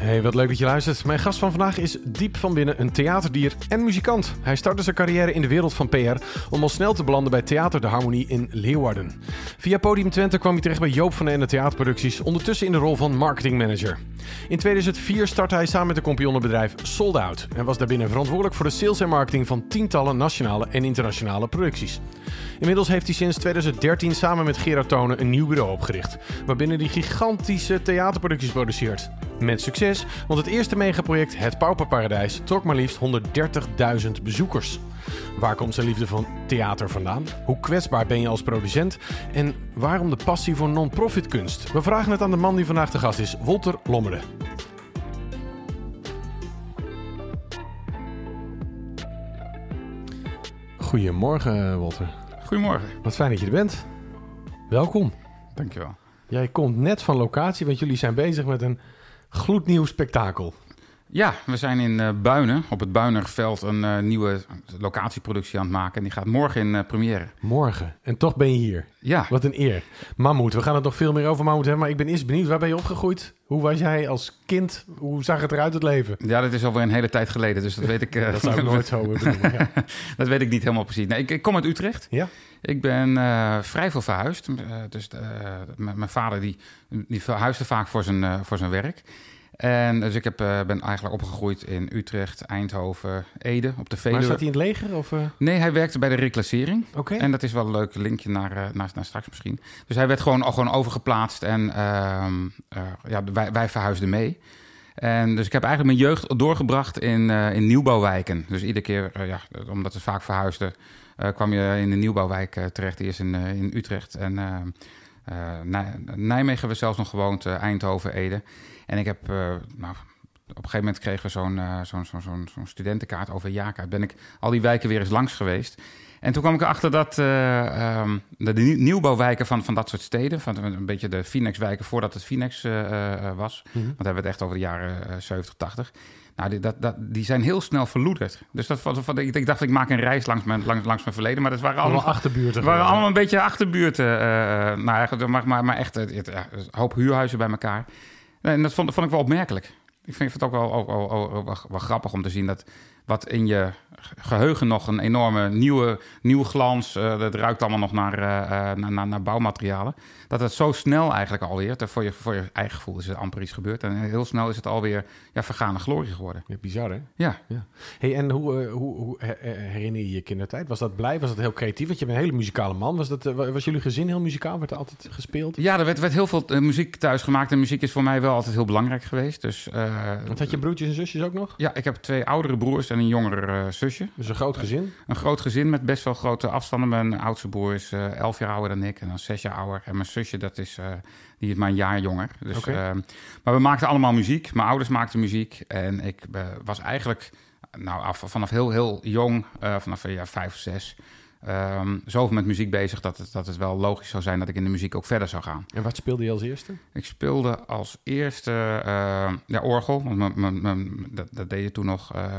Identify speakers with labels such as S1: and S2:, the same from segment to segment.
S1: Hey, wat leuk dat je luistert. Mijn gast van vandaag is diep van binnen een theaterdier en muzikant. Hij startte zijn carrière in de wereld van PR om al snel te belanden bij Theater de Harmonie in Leeuwarden. Via Podium Twente kwam hij terecht bij Joop van den Ende Theaterproducties, ondertussen in de rol van marketingmanager. In 2004 startte hij samen met een kompionnenbedrijf Sold Out en was daarbinnen verantwoordelijk voor de sales en marketing van tientallen nationale en internationale producties. Inmiddels heeft hij sinds 2013 samen met Gerard Tonen een nieuw bureau opgericht, waarbinnen hij gigantische theaterproducties produceert. Met succes, want het eerste megaproject Het Pauperparadijs trok maar liefst 130.000 bezoekers. Waar komt zijn liefde van theater vandaan? Hoe kwetsbaar ben je als producent? En waarom de passie voor non-profit kunst? We vragen het aan de man die vandaag de gast is, Wolter Lommerde. Goedemorgen, Wolter.
S2: Goedemorgen.
S1: Wat fijn dat je er bent. Welkom.
S2: Dankjewel.
S1: Jij komt net van locatie, want jullie zijn bezig met een gloednieuw spektakel.
S2: Ja, we zijn in uh, Buinen, op het Buinerveld, een uh, nieuwe locatieproductie aan het maken. En die gaat morgen in uh, première.
S1: Morgen. En toch ben je hier.
S2: Ja.
S1: Wat een eer. Mammoet, we gaan het nog veel meer over Mammoet hebben. Maar ik ben eerst benieuwd, waar ben je opgegroeid? Hoe was jij als kind? Hoe zag het eruit, het leven?
S2: Ja, dat is alweer een hele tijd geleden, dus dat weet ik...
S1: dat zou ik nooit zo bedoelen, ja.
S2: dat weet ik niet helemaal precies. Nee, ik, ik kom uit Utrecht.
S1: Ja.
S2: Ik ben vrij veel verhuisd. dus mijn vader die, die verhuisde vaak voor zijn, voor zijn werk. En dus ik heb, uh, ben eigenlijk opgegroeid in Utrecht, Eindhoven, Ede, op de Veluwe.
S1: Maar zat hij in het leger? Of, uh...
S2: Nee, hij werkte bij de reclassering.
S1: Oké. Okay.
S2: En dat is wel een leuk linkje naar, uh, naar, naar, straks misschien. Dus hij werd gewoon, al gewoon overgeplaatst en ja, wij, wij verhuisden mee. En dus ik heb eigenlijk mijn jeugd doorgebracht in, in nieuwbouwwijken. Dus iedere keer, ja, omdat we vaak verhuisden, kwam je in een nieuwbouwwijk terecht. Eerst in, in Utrecht en Nijmegen hebben we zelfs nog gewoond, Eindhoven, Ede. En ik heb, uh, nou, op een gegeven moment kregen we zo'n zo'n zo'n zo'n zo'n studentenkaart over jaarkaart. Ben ik al die wijken weer eens langs geweest. En toen kwam ik erachter dat uh, um, de, nieuwbouwwijken van, van dat soort steden, van een beetje de Finex-wijken voordat het Finex was, mm-hmm. want daar hebben we het echt over de jaren 70, 80. Nou, die, dat, dat, die zijn heel snel verloederd. Dus dat, wat, ik, ik dacht, ik maak een reis langs mijn, langs, langs mijn verleden. Maar dat waren allemaal,
S1: allemaal achterbuurten.
S2: waren allemaal een beetje achterbuurten. Uh, nou, eigenlijk, maar, maar, maar echt een hoop huurhuizen bij elkaar. En dat vond, vond ik wel opmerkelijk. Ik vind het ook wel, ook, ook, ook, wel, wel grappig om te zien dat wat in je geheugen nog een enorme nieuwe, nieuwe glans. Uh, dat ruikt allemaal nog naar, uh, naar, naar, bouwmaterialen. Dat het zo snel eigenlijk alweer, voor je, voor je eigen gevoel is het amper iets gebeurd. En heel snel is het alweer ja, vergane glorie geworden.
S1: Ja, bizar hè?
S2: Ja.
S1: ja. Hey, en hoe, hoe, hoe herinner je je kindertijd? Was dat blij? Was dat heel creatief? Want je bent een hele muzikale man. Was, dat, was jullie gezin heel muzikaal? Werd er altijd gespeeld?
S2: Ja, er werd, werd heel veel muziek thuis gemaakt. En muziek is voor mij wel altijd heel belangrijk geweest. Dus,
S1: Want had je broertjes en zusjes ook nog?
S2: Ja, ik heb twee oudere broers en een jongere zusje.
S1: Dus een groot gezin?
S2: Een groot gezin met best wel grote afstanden. Mijn oudste broer is uh, elf jaar ouder dan ik en dan zes jaar ouder. En mijn zusje, dat is, uh, die is maar een jaar jonger. Dus, uh, maar we maakten allemaal muziek. Mijn ouders maakten muziek. En ik was eigenlijk nou, af, vanaf heel, heel jong, vanaf een jaar vijf of zes... Um, zoveel met muziek bezig dat het, dat het wel logisch zou zijn dat ik in de muziek ook verder zou gaan.
S1: En wat speelde je als eerste?
S2: Ik speelde als eerste uh, ja, orgel. Want dat, dat deed je toen nog. Uh, uh,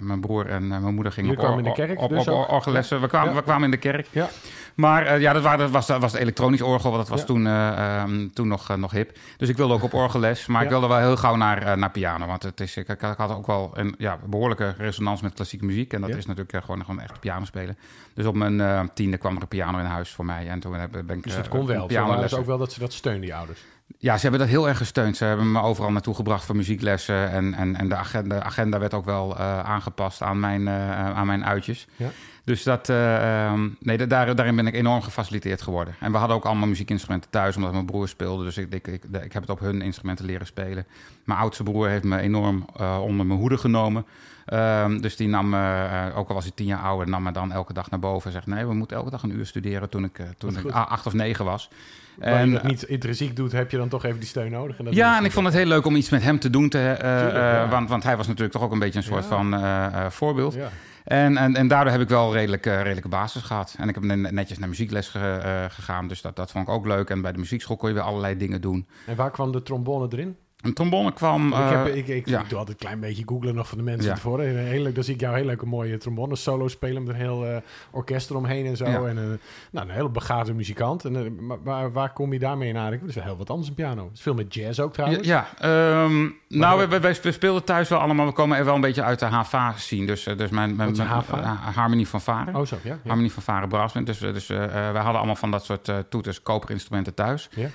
S2: mijn broer en mijn moeder gingen
S1: Jullie kwamen in de kerk
S2: op,
S1: dus
S2: op, orgellessen.
S1: Ja.
S2: We, kwamen,
S1: Ja.
S2: we kwamen in de kerk.
S1: Ja.
S2: Maar ja, dat, waren, dat was, dat was het elektronisch orgel, want dat was
S1: Ja.
S2: toen, uh, um, toen nog, uh, nog hip. Dus ik wilde ook op orgelles, maar ik wilde wel heel gauw naar, naar piano. Want het is, ik, ik had ook wel een ja, behoorlijke resonans met klassieke muziek. En dat
S1: Ja.
S2: is natuurlijk gewoon, gewoon echt piano spelen. Dus op mijn uh, tiende kwam er een piano in huis voor mij. En toen ben ik
S1: Dus dat kon wel.
S2: Pianolessen.
S1: ze ook wel dat ze dat steunden, die ouders.
S2: Ja, ze hebben dat heel erg gesteund. Ze hebben me overal naartoe gebracht voor muzieklessen. En, en, en de, agenda, de agenda werd ook wel uh, aangepast aan mijn, uh, aan mijn uitjes.
S1: Ja.
S2: Dus dat, uh, um, nee, da- daar, daarin ben ik enorm gefaciliteerd geworden. En we hadden ook allemaal muziekinstrumenten thuis, omdat mijn broer speelde. Dus ik, ik, ik, ik heb het op hun instrumenten leren spelen. Mijn oudste broer heeft me enorm onder mijn hoede genomen. Um, dus die nam, uh, ook al was hij tien jaar ouder, nam me dan elke dag naar boven en zegt: Nee, we moeten elke dag een uur studeren toen ik, uh, toen ik acht of negen was.
S1: Waar je het niet intrinsiek doet, heb je dan toch even die steun nodig. En dat
S2: Ja, en ik vond het heel leuk om iets met hem te doen. Te,
S1: Tuurlijk, ja.
S2: want, want hij was natuurlijk toch ook een beetje een soort
S1: Ja.
S2: van voorbeeld.
S1: Ja.
S2: En, en, en daardoor heb ik wel redelijk, uh, redelijke basis gehad. En ik heb net- netjes naar muziekles ge- uh, gegaan, dus dat, dat vond ik ook leuk. En bij de muziekschool kon je weer allerlei dingen doen.
S1: En waar kwam de trombone erin?
S2: Een trombone kwam...
S1: ik,
S2: eh,
S1: heb, ik, ik,
S2: ja.
S1: ik doe altijd een klein beetje googlen nog van de mensen
S2: Ja.
S1: ervoor. En heel leuk, dan zie ik jou heel leuke mooie trombone solo spelen met een heel eh, orkest eromheen en zo.
S2: Ja.
S1: En een, nou, een hele begaafde muzikant. En, eh, maar waar, waar kom je daarmee in aanraking? Dat is wel heel wat anders een piano. Het is veel met jazz ook trouwens.
S2: ja ehm, nou,
S1: we-
S2: wij, wij, wij speelden thuis wel allemaal. We komen er wel een beetje uit de HVA zien. Dus, eh, dus mijn, mijn, eh, harmonie van Varen.
S1: Oh zo, ja.
S2: Harmonie van Varen Brassband. Dus, eh, dus eh, eh, wij hadden allemaal van dat soort eh toeters, koperinstrumenten thuis.
S1: Ja.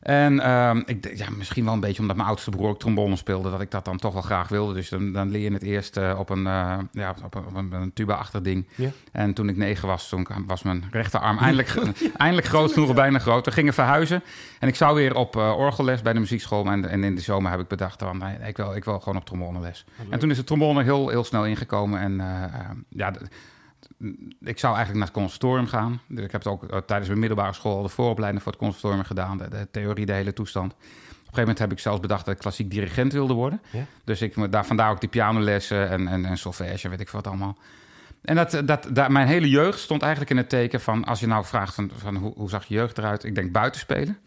S2: En ehm, ik, ja, misschien wel een beetje omdat mijn oudste broer ook trombone speelde, dat ik dat dan toch wel graag wilde. Dus dan, dan leer je het eerst eh, op een, eh, ja, op een, op een, een tuba-achtig ding.
S1: Ja.
S2: En toen ik negen was, toen was mijn rechterarm eindelijk, eindelijk groot genoeg, bijna groot. We gingen verhuizen en ik zou weer op eh, orgelles bij de muziekschool. En, en in de zomer heb ik bedacht, van, nee, ik, wil, ik wil gewoon op tromboneles. En toen is de trombone heel, heel snel ingekomen. En eh, eh, ja, ik zou eigenlijk naar het conservatorium gaan. Dus ik heb het ook eh, tijdens mijn middelbare school de vooropleiding voor het conservatorium gedaan. De, de theorie, de hele toestand. Op een gegeven moment heb ik zelfs bedacht dat ik klassiek dirigent wilde worden.
S1: Ja.
S2: Dus ik daar vandaar ook die pianolessen en, en, en solfège, weet ik wat allemaal. En dat, dat, dat, mijn hele jeugd stond eigenlijk in het teken van... als je nou vraagt van, van hoe, hoe zag je jeugd eruit? Ik denk buiten spelen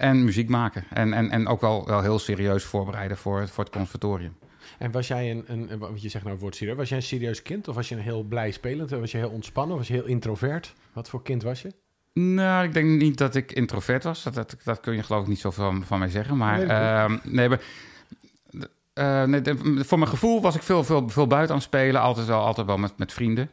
S2: en muziek maken. En, en, en ook wel, wel heel serieus voorbereiden voor, voor het conservatorium.
S1: En was jij een, een, je zegt nou het woord serieus, was jij een serieus kind? Of was je een heel blij spelend? Was je heel ontspannen? Was je heel introvert? Wat voor kind was je?
S2: Nou, ik denk niet dat ik introvert was. Dat, dat, dat kun je geloof ik niet zo van, van mij zeggen. Maar
S1: Nee,
S2: ehm, nee, maar, eh, nee, voor mijn gevoel was ik veel, veel, veel buiten aan het spelen. Altijd wel, altijd wel met, met vrienden.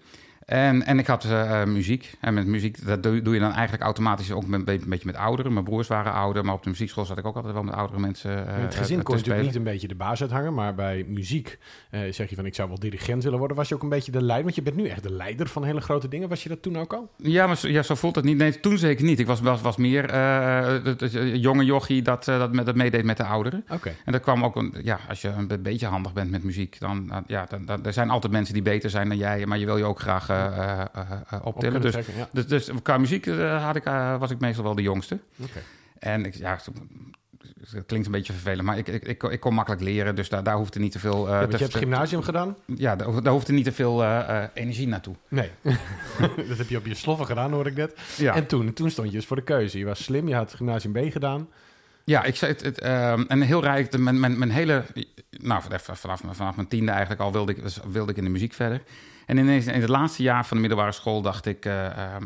S2: En, en ik had eh, eh, muziek. En met muziek, dat doe, doe je dan eigenlijk automatisch ook met, een beetje met ouderen. Mijn broers waren ouder, maar op de muziekschool zat ik ook altijd wel met oudere mensen
S1: In het gezin kon je natuurlijk niet een beetje de baas uithangen, maar bij muziek zeg je van ik zou wel dirigent willen worden. Was je ook een beetje de leider? Want je bent nu echt de leider van hele grote dingen. Was je dat toen ook al?
S2: Ja, maar zo, ja, zo voelt het niet. Nee, toen zeker niet. Ik was, was, was meer jonge jochie dat, dat, met, dat meedeed met de ouderen.
S1: Oké.
S2: En dat kwam ook, een, ja, als je een beetje handig bent met muziek, dan, ja, dan, dan, er zijn altijd mensen die beter zijn dan jij, maar je wil je ook graag
S1: Op
S2: optillen.
S1: kunnen
S2: Dus,
S1: trekken, ja.
S2: dus, dus qua muziek eh, had ik, eh, was ik meestal wel de jongste. En ik, ja, het klinkt een beetje vervelend, maar ik, ik, ik, ik kon makkelijk leren, dus daar, daar hoefde niet te veel. eh,
S1: Ja,
S2: te-
S1: je hebt
S2: te-
S1: gymnasium gedaan?
S2: ja, daar, daar hoefde niet te veel eh, eh, energie naartoe.
S1: Nee. dat heb je op je sloffen gedaan, hoor ik net.
S2: Ja.
S1: En toen, toen stond je dus voor de keuze. Je was slim, je had gymnasium B gedaan.
S2: Ja, ik zei het, het ehm, en heel rijk. Mijn, mijn, mijn hele, nou vanaf, vanaf, vanaf mijn tiende eigenlijk al wilde ik, wilde ik in de muziek verder. En ineens in het laatste jaar van de middelbare school dacht ik, eh, ehm,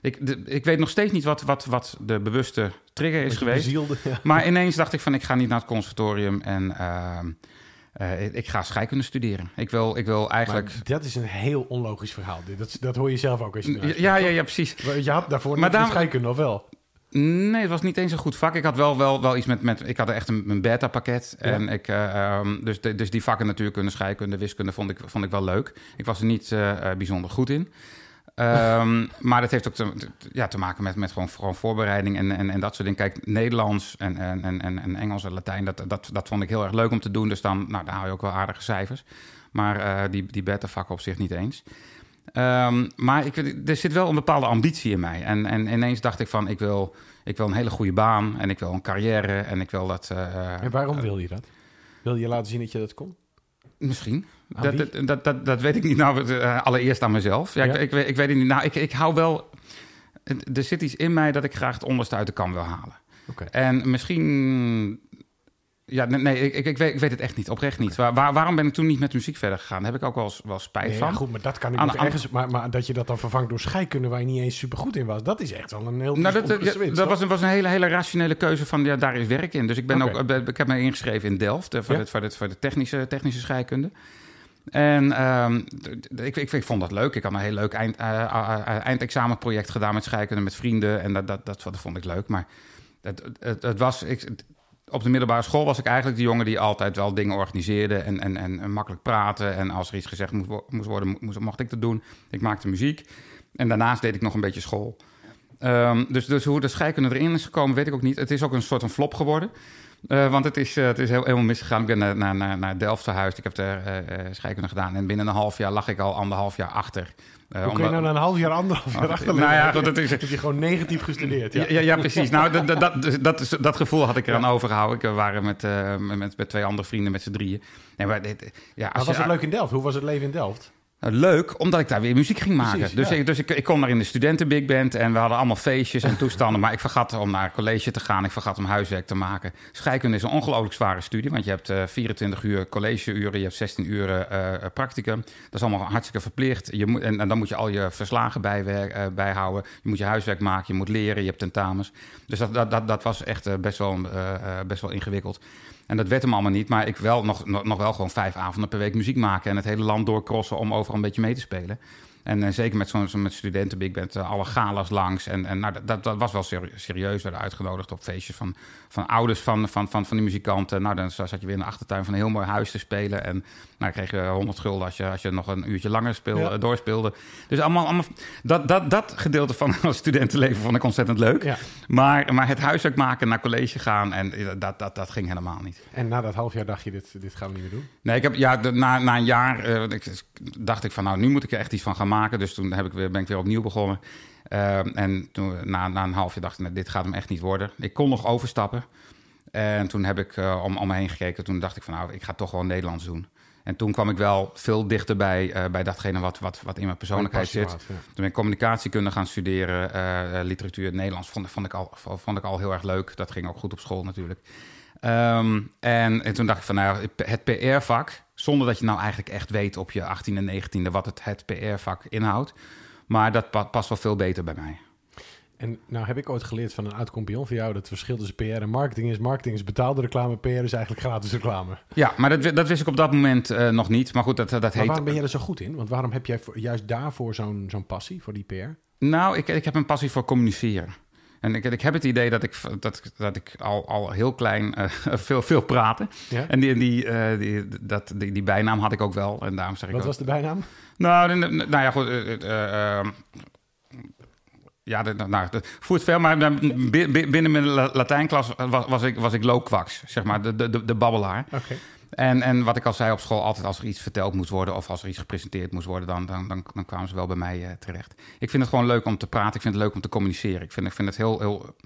S2: ik, de- ik weet nog steeds niet wat, wat, wat de bewuste trigger is geweest.
S1: bezielde, ja.
S2: Maar ineens dacht ik van, ik ga niet naar het conservatorium en ehm, eh, ik- ga scheikunde studeren. Ik wil, ik wil eigenlijk...
S1: Maar dat is een heel onlogisch verhaal. Dat, dat hoor je zelf ook als je
S2: Ja, ja, ja, precies.
S1: Je had daarvoor
S2: Maar
S1: niet
S2: daarom-
S1: scheikunde, of wel?
S2: Nee, het was niet eens een goed vak. Ik had wel, wel, wel iets met, met... Ik had echt een, een beta-pakket.
S1: Ja.
S2: En ik, eh, ehm, dus, de, dus die vakken natuurkunde, scheikunde, wiskunde vond ik, vond ik wel leuk. Ik was er niet eh, eh, bijzonder goed in. Ehm, maar dat heeft ook te, ja, te maken met, met gewoon, gewoon voorbereiding en, en, en dat soort dingen. Kijk, Nederlands en, en, en, en en Engels en Latijn, dat, dat, dat vond ik heel erg leuk om te doen. Dus dan, nou, dan haal je ook wel aardige cijfers. Maar die, die beta-vakken op zich niet eens. Ehm, maar ik, er zit wel een bepaalde ambitie in mij. En, en ineens dacht ik van, ik wil, ik wil een hele goede baan en ik wil een carrière en ik wil dat... eh,
S1: En waarom wil je dat? Wil je laten zien dat je dat kon?
S2: Misschien. Dat, dat, dat, dat, dat weet ik niet. Nou, eh, allereerst aan mezelf. Ja,
S1: Ja?
S2: Ik, ik, weet- ik weet het niet. Nou, ik, ik hou wel... Er zit iets in mij dat ik graag het onderste uit de kam wil halen.
S1: Oké.
S2: En misschien... Ja, nee, nee ik, ik, ik, weet, ik weet het echt niet. Oprecht niet. Waar, waar- waarom ben ik toen niet met muziek verder gegaan? Daar heb ik ook wel, eens- wel spijt
S1: Nee,
S2: van.
S1: ja, goed, maar dat kan ik
S2: Aan-
S1: ergens. Maar, maar dat je dat dan vervangt door scheikunde waar je niet eens super goed in was, dat is echt wel een heel
S2: Nou, dat, ja,
S1: switch,
S2: dat was, een- was een hele, hele rationele keuze van, ja, daar is werk in. Dus ik, ben ook, eh, ik heb me ingeschreven in Delft eh, voor,
S1: Ja?
S2: de, voor, voor de technische, technische scheikunde. En ehm, ik, ik, ik vond dat leuk. Ik had een heel leuk eind, eh, eh, eh, eindexamenproject gedaan met scheikunde met vrienden. En dat, dat, dat, dat vond ik leuk. Maar het, het, het was, ik, op de middelbare school was ik eigenlijk de jongen die altijd wel dingen organiseerde en, en, en, makkelijk praten. En als er iets gezegd moest worden, moest, mocht ik dat doen. Ik maakte muziek. En daarnaast deed ik nog een beetje school. Ehm, dus, dus hoe de scheikunde erin is gekomen, weet ik ook niet. Het is ook een soort van flop geworden. Eh, want het is, eh, het is heel, helemaal misgegaan. Ik ben naar, naar, naar, naar Delft verhuisd. Ik heb daar eh, eh, scheikunde gedaan. En binnen een half jaar lag ik al anderhalf jaar achter. Eh,
S1: Hoe kun je nou na een half jaar, anderhalf jaar
S2: Oh,
S1: achter
S2: nou ja, dat is-
S1: Heb je gewoon negatief gestudeerd, ja.
S2: Ja, ja, precies. Nou, dat, dat, dat, dat gevoel had ik eraan overgehouden. Ik, we waren met, eh, met, met twee andere vrienden met z'n drieën. Nee, maar dit, ja,
S1: Maar was
S2: je,
S1: het leuk in Delft? Hoe was het leven in Delft?
S2: Uh, leuk, omdat ik daar weer muziek ging maken.
S1: Precies,
S2: dus
S1: ja.
S2: ik, dus ik, ik kon daar in de studenten big band en we hadden allemaal feestjes en toestanden. maar ik vergat om naar college te gaan. Ik vergat om huiswerk te maken. Scheikunde is een ongelooflijk zware studie, want je hebt eh 24 uur collegeuren, je hebt 16 uur eh, practicum. Dat is allemaal hartstikke verplicht. Je moet, en, en dan moet je al je verslagen eh, bijhouden. Je moet je huiswerk maken, je moet leren, je hebt tentamens. Dus dat, dat, dat, dat was echt eh, best, wel, eh, eh, best wel ingewikkeld. En dat werd hem allemaal niet. Maar ik nog, nog, nog wel gewoon vijf avonden per week muziek maken. En het hele land doorcrossen om overal een beetje mee te spelen. En eh, zeker met zo'n zo met studenten big band, eh, alle galas langs. En, en nou, dat- dat, was wel serie- serieus. We werden uitgenodigd op feestjes van, van ouders van, van, van, van die muzikanten. Nou, dan zat je weer in de achtertuin van een heel mooi huis te spelen. En nou, kreeg je 100 gulden als je, als je nog een uurtje langer speel,
S1: Ja.
S2: doorspeelde. Dus allemaal, allemaal dat, dat, dat gedeelte van het studentenleven vond ik ontzettend leuk.
S1: Ja.
S2: Maar, maar het huiswerk maken, naar college gaan, en eh, dat, dat, dat ging helemaal niet.
S1: En na dat half jaar dacht je, dit, dit gaan we niet meer doen?
S2: Nee, ik heb, ja, na, na een jaar dacht ik van, nou, nu moet ik er echt iets van gaan maken. Dus toen heb ik weer, ben ik weer opnieuw begonnen. Eh, en toen, na, na een half jaar dacht ik, nee, dit gaat hem echt niet worden. Ik kon nog overstappen. En toen heb ik eh, om, om me heen gekeken. Toen dacht ik van, nou, ik ga toch gewoon Nederlands doen. En toen kwam ik wel veel dichterbij eh bij datgene wat, wat, wat in mijn persoonlijkheid zit.
S1: had, ja.
S2: Toen ben ik communicatiekunde gaan studeren, eh, literatuur in het Nederlands, vond, vond, ik al, vond ik al heel erg leuk. Dat ging ook goed op school natuurlijk. Ehm, en, en toen dacht ik van, nou, het PR-vak, zonder dat je nou eigenlijk echt weet op je 18e en 19e wat het, het PR-vak inhoudt. Maar dat pa- past wel veel beter bij mij.
S1: En nou heb ik ooit geleerd van een oud compagnon van jou... dat het verschil tussen PR en marketing is. Marketing is betaalde reclame, PR is eigenlijk gratis reclame.
S2: Ja, maar dat, dat wist ik op dat moment eh, nog niet. Maar goed, dat, dat
S1: Maar
S2: heet...
S1: waarom ben jij er zo goed in? Want waarom heb jij voor- juist daarvoor zo'n zo'n passie, voor die PR?
S2: Nou, ik, ik heb een passie voor communiceren. En ik, ik heb het idee dat ik, dat, dat ik al, al heel klein eh, veel, veel praatte.
S1: Ja?
S2: En die, die, eh, die, dat, die, die bijnaam had ik ook wel. En daarom zeg ik
S1: Wat
S2: ook-
S1: was de bijnaam?
S2: Nou, nou ja, goed. eh, eh, eh, ja, de, nou, dat voert veel, maar binnen mijn La- Latijnklas was, was ik, was ik loquax, zeg maar, de, de, de, de babbelaar. En, en wat ik al zei op school, altijd als er iets verteld moest worden of als er iets gepresenteerd moest worden, dan, dan, dan, dan kwamen ze wel bij mij eh, terecht. Ik vind het gewoon leuk om te praten, ik vind het leuk om te communiceren. Ik vind, ik vind het heel, heel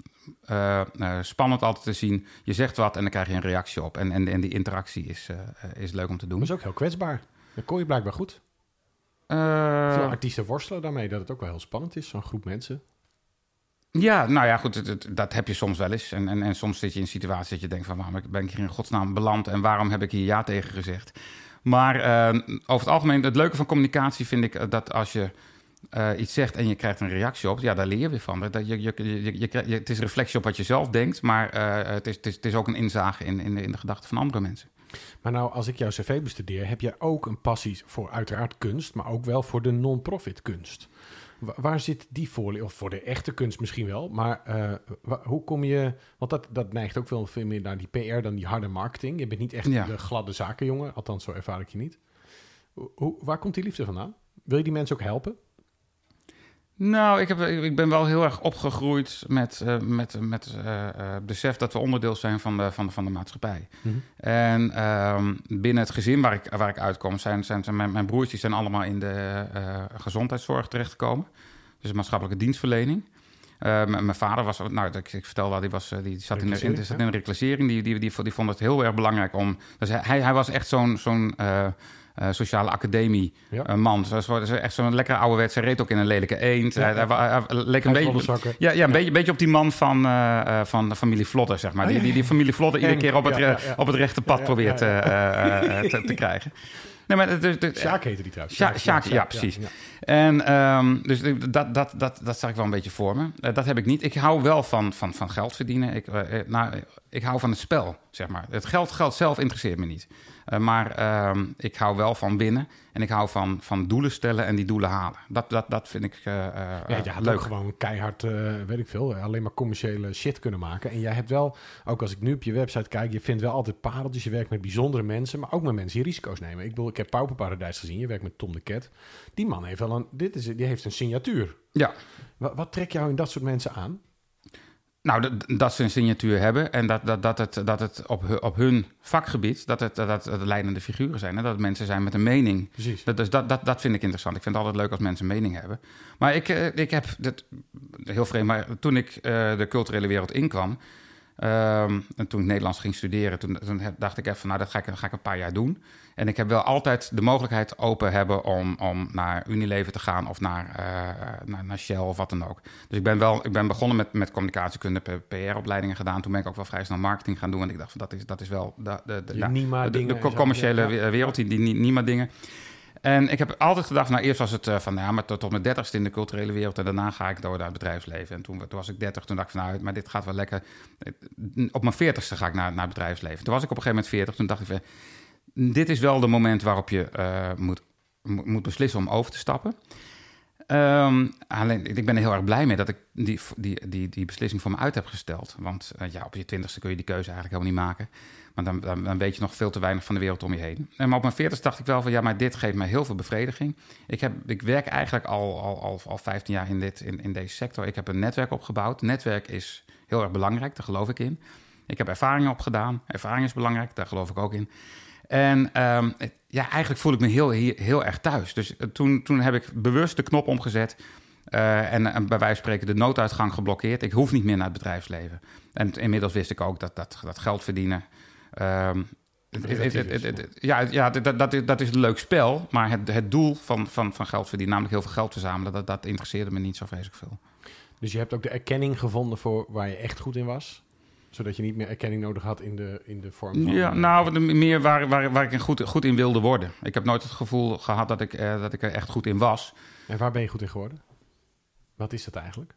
S2: eh, eh, spannend altijd te zien. Je zegt wat en dan krijg je een reactie op. En, en, en die interactie is, is leuk om te doen.
S1: Dat is ook heel kwetsbaar. Dat kon je blijkbaar goed. Veel artiesten worstelen daarmee dat het ook wel heel spannend is, zo'n groep mensen.
S2: Ja, nou ja, goed, dat heb je soms wel eens. En, en, en soms zit je in een situatie dat je denkt van... waarom ben ik hier in godsnaam beland en waarom heb ik hier ja tegen gezegd? Maar eh, over het algemeen, het leuke van communicatie vind ik eh, dat als je eh, iets zegt en je krijgt een reactie op... ja, daar leer je weer van. Dat je, je, je, je, het is reflectie op wat je zelf denkt... maar eh, het, is, het, is, het is ook een inzage in, in, de, in de gedachten van andere mensen.
S1: Maar nou, als ik jouw cv bestudeer, heb jij ook een passie voor uiteraard kunst, maar ook wel voor de non-profit kunst. Wa- waar zit die voor? Of voor de echte kunst misschien wel, maar eh, hoe kom je... Want dat, dat neigt ook wel veel meer naar die PR dan die harde marketing. Je bent niet echt
S2: Ja.
S1: de gladde zakenjongen, althans zo ervaar ik je niet. Hoe, waar komt die liefde vandaan? Wil je die mensen ook helpen?
S2: Nou, ik, heb, ik ben wel heel erg opgegroeid met, eh, met, met eh, eh, het besef dat we onderdeel zijn van de, van de, van de maatschappij. En ehm, binnen het gezin waar ik, waar ik uitkom, zijn, zijn, zijn mijn, mijn broertjes zijn allemaal in de eh, gezondheidszorg terechtgekomen. Dus maatschappelijke dienstverlening. Eh, mijn vader was, nou, ik, ik vertelde al, die, was, eh, die zat in de, in,
S1: Reclassering,
S2: zat
S1: ja.
S2: in de reclassering. Die, die, die, die vond het heel erg belangrijk om. Dus hij, hij was echt zo'n zo'n eh, sociale academie
S1: Ja.
S2: eh, man. Zoals, zoals- echt zo'n lekkere ouderwets. Hij reed ook in een lelijke eend.
S1: Ja,
S2: hij, hij, hij leek een beetje. Ja, ja, een Beetje, beetje op die man van, eh, van de familie Vlodder, zeg maar.
S1: Oh,
S2: die, die, die familie Vlodder iedere keer op het, re- op het rechte pad probeert te, te krijgen. Nee, maar het, het, het-
S1: Sjaak heette die trouwens.
S2: Sjaak, Sjaak, ja, precies. En ehm, dus dat, dat, dat, dat zag ik wel een beetje voor me. Dat heb ik niet. Ik hou wel van, van, van geld verdienen. Ik, eh, nou, ik hou van het spel, zeg maar. Het geld, geld zelf interesseert me niet. Eh, maar ehm, ik hou wel van winnen. En ik hou van, van doelen stellen en die doelen halen. Dat, dat, dat vind ik eh, eh,
S1: Ja, je had
S2: leuk.
S1: ook gewoon keihard, weet ik veel, alleen maar commerciële shit kunnen maken. En jij hebt wel, ook als ik nu op je website kijk, je vindt wel altijd pareltjes. Je werkt met bijzondere mensen, maar ook met mensen die risico's nemen. Ik bedoel, ik heb Pauperparadijs gezien, je werkt met Tom de Ket. Die man heeft wel een, dit is, die heeft een signatuur.
S2: Ja,
S1: Wat, wat trekt jou in dat soort mensen aan?
S2: Nou, dat, dat ze een signatuur hebben en dat, dat, dat het, dat het op, op hun vakgebied, dat het, dat het leidende figuren zijn. Hè? Dat het mensen zijn met een mening.
S1: Precies.
S2: Dat, dus dat, dat, dat vind ik interessant. Ik vind het altijd leuk als mensen een mening hebben. Maar ik, eh, ik heb, dit, heel vreemd, maar toen ik eh, de culturele wereld inkwam, Ehm, en toen ik Nederlands ging studeren, toen, toen dacht ik even, nou, dat ga ik, ga ik een paar jaar doen. En ik heb wel altijd de mogelijkheid open hebben om, om naar Unilever te gaan of naar, uh, naar, naar, Shell of wat dan ook. Dus ik ben wel, ik ben begonnen met, met communicatiekunde, PR-opleidingen gedaan. Toen ben ik ook wel vrij snel marketing gaan doen. En ik dacht van dat is, dat is wel de, de, de, de, de commerciële wereld, die, die NIMA-dingen. En ik heb altijd gedacht, nou eerst was het uh, van, ja, maar tot, tot mijn dertigste in de culturele wereld en daarna ga ik door naar het bedrijfsleven. En toen, toen was ik dertig, toen dacht ik van, nou, maar dit gaat wel lekker. Op mijn veertigste ga ik naar, naar het bedrijfsleven. Toen was ik op een gegeven moment veertig, toen dacht ik van, dit is wel de moment waarop je uh, moet, moet beslissen om over te stappen. Um, alleen, ik ben er heel erg blij mee dat ik die, die, die, die beslissing voor me uit heb gesteld. Want ja, op je twintigste kun je die keuze eigenlijk helemaal niet maken. Maar dan, dan, weet je nog veel te weinig van de wereld om je heen. En maar op mijn veertigste dacht ik wel van... ja, maar dit geeft mij heel veel bevrediging. Ik, heb, ik werk eigenlijk al, al, al, al 15 jaar in, dit, in, in deze sector. Ik heb een netwerk opgebouwd. Netwerk is heel erg belangrijk, daar geloof ik in. Ik heb ervaringen opgedaan. Ervaring is belangrijk, daar geloof ik ook in. En um, ja, eigenlijk voel ik me heel, heel, erg thuis. Dus eh, toen, toen heb ik bewust de knop omgezet. Uh, en, en, bij wijze van spreken de nooduitgang geblokkeerd. Ik hoef niet meer naar het bedrijfsleven. En inmiddels wist ik ook dat, dat, dat geld verdienen. Um, ja, ja dat, dat, dat is een leuk spel. Maar het, het doel van, van, van geld verdienen, namelijk heel veel geld verzamelen, dat, dat interesseerde me niet zo vreselijk veel.
S1: Dus je hebt ook de erkenning gevonden voor waar je echt goed in was? zodat je niet meer erkenning nodig had in de, in de vorm van...
S2: Ja, nou, meer waar, waar, waar ik goed, goed in wilde worden. Ik heb nooit het gevoel gehad dat ik, eh, dat ik er echt goed in was.
S1: En waar ben je goed in geworden? Wat is dat eigenlijk?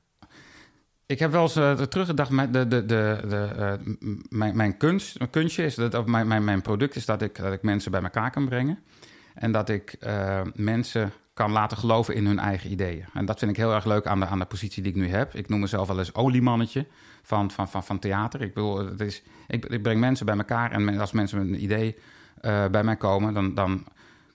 S2: Ik heb wel eens uh, teruggedacht, de, de, de, de, uh, mijn, mijn kunst, mijn kunstje is dat, of mijn, mijn, mijn product is dat ik, dat ik mensen bij elkaar kan brengen. En dat ik uh, mensen kan laten geloven in hun eigen ideeën. En dat vind ik heel erg leuk aan de, aan de positie die ik nu heb. Ik noem mezelf wel eens oliemannetje van, van, van, van theater. Ik, bedoel, het is, ik, ik breng mensen bij elkaar en als mensen met een idee bij mij komen, dan, dan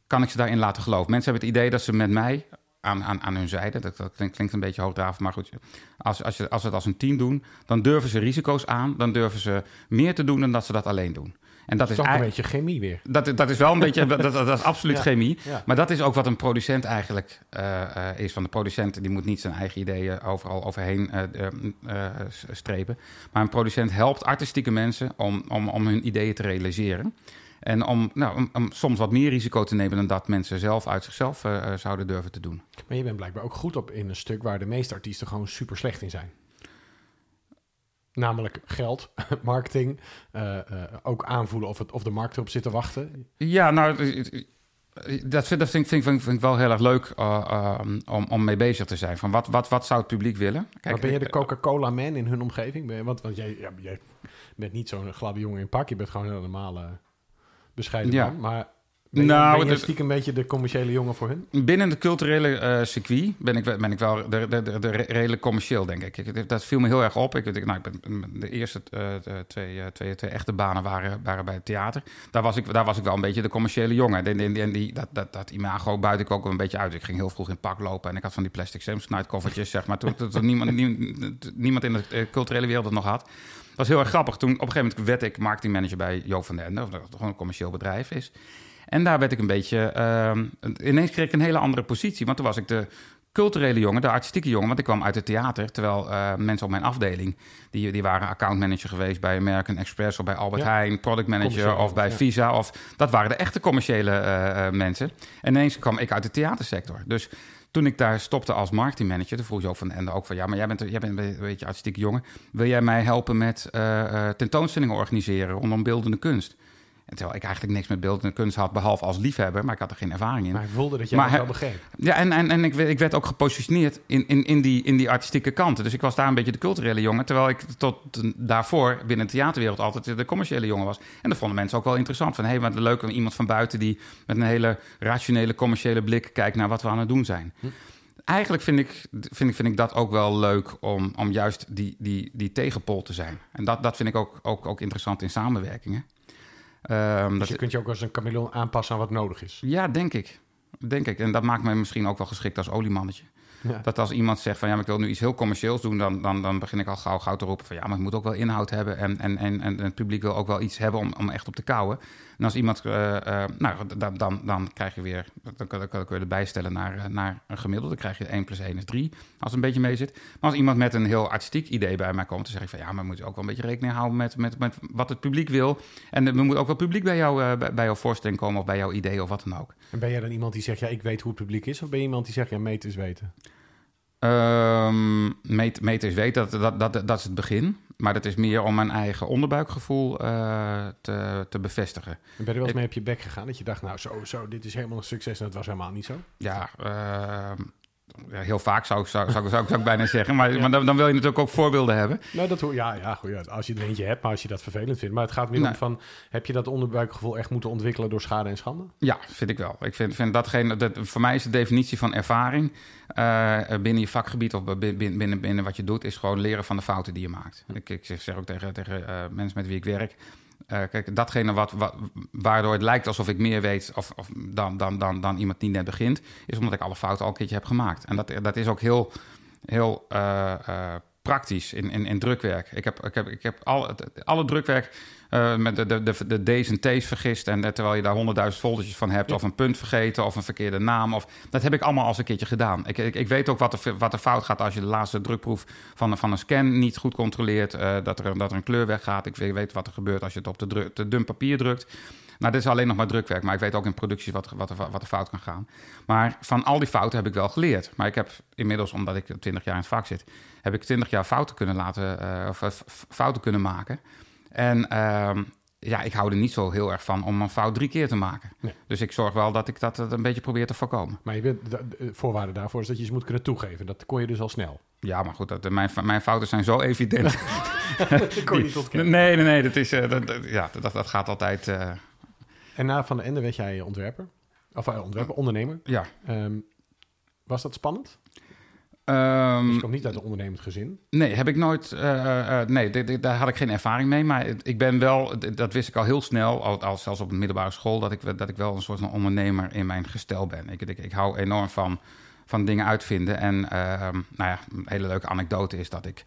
S2: kan ik ze daarin laten geloven. Mensen hebben het idee dat ze met mij aan, aan, aan hun zijde, dat, dat klinkt, klinkt een beetje hoogdravend, maar goed, als, als, je, als ze het als een team doen, dan durven ze risico's aan, dan durven ze meer te doen dan dat ze dat alleen doen.
S1: En dat, is toch een beetje chemie weer.
S2: Dat, dat is wel een beetje, dat, dat, is absoluut chemie. Maar dat is ook wat een producent eigenlijk uh, uh, is. Van de producent die moet niet zijn eigen ideeën overal overheen uh, strepen. Maar een producent helpt artistieke mensen om, om, om hun ideeën te realiseren. En om, nou, om, om, soms wat meer risico te nemen dan dat mensen zelf uit zichzelf zouden durven te doen.
S1: Maar je bent blijkbaar ook goed op in een stuk waar de meeste artiesten gewoon super slecht in zijn. Namelijk geld, marketing, uh, uh, ook aanvoelen of, het, of de markt erop zit te wachten.
S2: Ja, nou, dat vind, dat vind, vind, vind, vind ik wel heel erg leuk uh, om, om mee bezig te zijn. Van wat, wat, wat zou het publiek willen?
S1: Kijk, maar ben je de Coca-Cola man in hun omgeving? Je, want want jij, ja, jij bent niet zo'n gladde jongen in pak. Je bent gewoon een normale bescheiden ja. man. Maar ben nou, ben je een beetje de commerciële jongen voor hun?
S2: Binnen het culturele uh, circuit ben ik, ben ik wel de, de, de, de redelijk commercieel, denk ik. Dat viel me heel erg op. Ik, nou, ik ben, de eerste uh, de twee, uh, twee, twee echte banen waren, waren bij het theater. Daar was, ik, daar was ik wel een beetje de commerciële jongen. En, en, en die, dat, dat, dat imago buit ik ook een beetje uit. Ik ging heel vroeg in pak lopen en ik had van die plastic Samsonite koffertjes, zeg maar. Toen, toen niemand, niemand, niemand in de culturele wereld het nog had. Dat was heel erg grappig. Toen op een gegeven moment werd ik marketingmanager bij Joop van den Ende, dat gewoon een commercieel bedrijf is. En daar werd ik een beetje. Uh, ineens kreeg ik een hele andere positie. Want toen was ik de culturele jongen, de artistieke jongen. Want ik kwam uit het theater. Terwijl uh, mensen op mijn afdeling. Die, die waren accountmanager geweest bij American Express of bij Albert Heijn. Product manager of bij Visa. Of, dat waren de echte commerciële uh, mensen. En ineens kwam ik uit de theatersector. Dus toen ik daar stopte als marketingmanager, toen vroeg je ook van Ende ook van ja, maar jij bent, jij bent een beetje artistieke jongen. Wil jij mij helpen met uh, tentoonstellingen organiseren rondom beeldende kunst? En terwijl ik eigenlijk niks met beeld en kunst had, behalve als liefhebber, maar ik had er geen ervaring in.
S1: Maar ik voelde dat jij maar, wel begreep.
S2: Ja, en, en, en ik, ik werd ook gepositioneerd in, in, in, die, in die artistieke kanten. Dus ik was daar een beetje de culturele jongen, terwijl ik tot daarvoor binnen de theaterwereld altijd de commerciële jongen was. En dat vonden mensen ook wel interessant. Van hé, hey, wat leuk om iemand van buiten die met een hele rationele commerciële blik kijkt naar wat we aan het doen zijn. Hm eigenlijk vind ik, vind, ik, vind ik dat ook wel leuk om, om juist die, die, die tegenpol te zijn. En dat, dat vind ik ook, ook, ook interessant in samenwerkingen.
S1: Um, dus dat je kunt je ook als een chameleon aanpassen aan wat nodig is?
S2: Ja, denk ik. Denk ik. En dat maakt mij misschien ook wel geschikt als oliemannetje.
S1: Ja.
S2: Dat als iemand zegt van ja, maar ik wil nu iets heel commercieels doen, dan, dan, dan begin ik al gauw, gauw te roepen van ja, maar het moet ook wel inhoud hebben. En, en, en, en het publiek wil ook wel iets hebben om, om echt op te kouwen. En als iemand, eh, eh, nou, dan, dan, dan krijg je weer, dan kan, dan kan ik weer erbij stellen naar, eh, naar een gemiddelde. Dan krijg je 1 plus 1 is 3, als het een beetje mee zit. Maar als iemand met een heel artistiek idee bij mij komt, dan zeg ik van ja, maar we moeten ook wel een beetje rekening houden met, met, met wat het publiek wil. En er moet ook wel publiek bij, jou, bij, jouw voorstelling komen of bij jouw idee of wat dan ook.
S1: En ben jij dan iemand die zegt, ja, ik weet hoe het publiek is? Of ben je iemand die zegt, ja, meten is weten?
S2: Ehm meet, meten is weten, dat, dat, dat, dat is het begin. Maar dat is meer om mijn eigen onderbuikgevoel eh, te, te bevestigen.
S1: En ben je wel eens mee op je bek gegaan? Dat je dacht, nou, zo, zo, dit is helemaal een succes en het was helemaal niet zo?
S2: Ja, ehm, ja, heel vaak zou ik, zou, zou, ik- zou, zou ik bijna zeggen. Maar, maar dan, dan wil je natuurlijk ook voorbeelden hebben.
S1: Nou, dat ja, ja, goed, ja, als je er eentje hebt, maar als je dat vervelend vindt. Maar het gaat meer
S2: Nee.
S1: om van, heb je dat onderbuikgevoel echt moeten ontwikkelen door schade en schande?
S2: Ja, vind ik wel. Ik vind, vind datgene, dat, voor mij is de definitie van ervaring eh, binnen je vakgebied of binnen, binnen, binnen wat je doet, is gewoon leren van de fouten die je maakt. Ik, ik zeg zeg ook tegen, tegen eh, mensen met wie ik werk. Eh, kijk, datgene wat, waardoor het lijkt alsof ik meer weet of, of dan, dan, dan, dan iemand die net begint, is omdat ik alle fouten al een keertje heb gemaakt. En dat, dat is ook heel, heel eh, eh, praktisch in, in, in drukwerk. Ik heb, ik heb, ik heb al, het- alle drukwerk eh, met de, de, de, de D's en T's vergist. En eh, terwijl je daar honderdduizend foldertjes van hebt,
S1: Ja.
S2: of een punt vergeten, of een verkeerde naam. Of, dat heb ik allemaal al eens een keertje gedaan. Ik, ik, ik weet ook wat er, wat er fout gaat als je de laatste drukproef van, een- van een scan niet goed controleert. eh, dat, er, dat er een kleur weggaat. Ik weet wat er gebeurt als je het op te, dru- te dun papier drukt. Nou, dit is alleen nog maar drukwerk, maar ik weet ook in producties wat, wat, er, wat er fout kan gaan. Maar van al die fouten heb ik wel geleerd. Maar ik heb inmiddels, omdat ik 20 jaar in het vak zit, heb ik 20 jaar fouten kunnen laten, of fouten kunnen maken. En ehm, ja, ik hou er niet zo heel erg van om een fout drie keer te maken.
S1: Nee.
S2: Dus ik zorg wel dat ik dat eh, een beetje probeer te voorkomen.
S1: Maar je bent, de, de voorwaarde daarvoor is dat je ze moet kunnen toegeven. Dat kon je dus al snel.
S2: Ja, maar goed, dat, mijn, mijn fouten zijn zo evident.
S1: dat kon je niet ontkennen.
S2: nee, nee, nee, dat, is, eh, dat, dat- ja, dat, dat gaat altijd. eh,
S1: En na Van de Ende werd jij ontwerper. Of eh, ontwerper, ondernemer.
S2: ja.
S1: Ehm, was dat spannend?
S2: Ehm,
S1: Dus je komt niet uit een ondernemend gezin.
S2: Nee, heb ik nooit. eh, eh, nee, dit- dit- daar had ik geen ervaring mee. Maar ik ben wel, dat wist ik al heel snel, al, al zelfs op de middelbare school, dat ik, wel- dat ik wel een soort van ondernemer in mijn gestel ben. Ik, ik, ik hou enorm van, van dingen uitvinden. En ehm, nou ja, een hele leuke anekdote is dat ik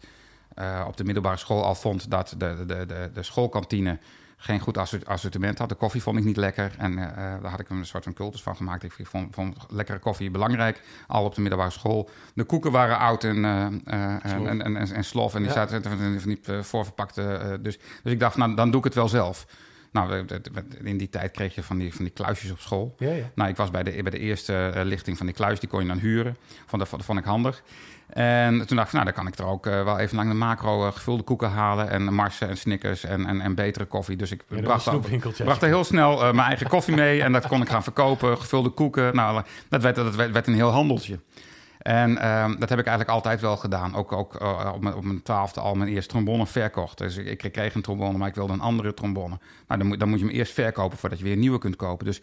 S2: eh, op de middelbare school al vond dat de, de, de, de schoolkantine geen goed assorti- assortiment had. De koffie vond ik niet lekker. En eh, eh, daar had ik een soort van cultus van gemaakt. Ik vond, vond lekkere koffie belangrijk, al op de middelbare school. De koeken waren oud en,
S1: Slof.
S2: en, en, en, en slof. En die
S1: Ja.
S2: zaten van die voorverpakte... dus, dus ik dacht, nou, dan doe ik het wel zelf. Nou, in die tijd kreeg je van die, van die kluisjes op school.
S1: Ja, ja.
S2: Nou, ik was bij de, bij de eerste lichting van die kluis, die kon je dan huren. Vond, dat, dat vond ik handig. En toen dacht ik, nou, dan kan ik er ook eh, wel even lang de macro eh, gevulde koeken halen. En marsen en snickers en, en, en betere koffie. Dus ik
S1: Ja,
S2: bracht, al- er heel snel eh, mijn eigen koffie mee. En dat kon ik gaan verkopen. Gevulde koeken. Nou, dat werd, dat werd, werd een heel handeltje. En ehm, dat heb ik eigenlijk altijd wel gedaan. Ook, ook op, mijn, op mijn twaalfde al mijn eerste trombone verkocht. Dus ik, ik kreeg een trombone, maar ik wilde een andere trombone. Nou, dan moet, dan moet je hem eerst verkopen voordat je weer een nieuwe kunt kopen. Dus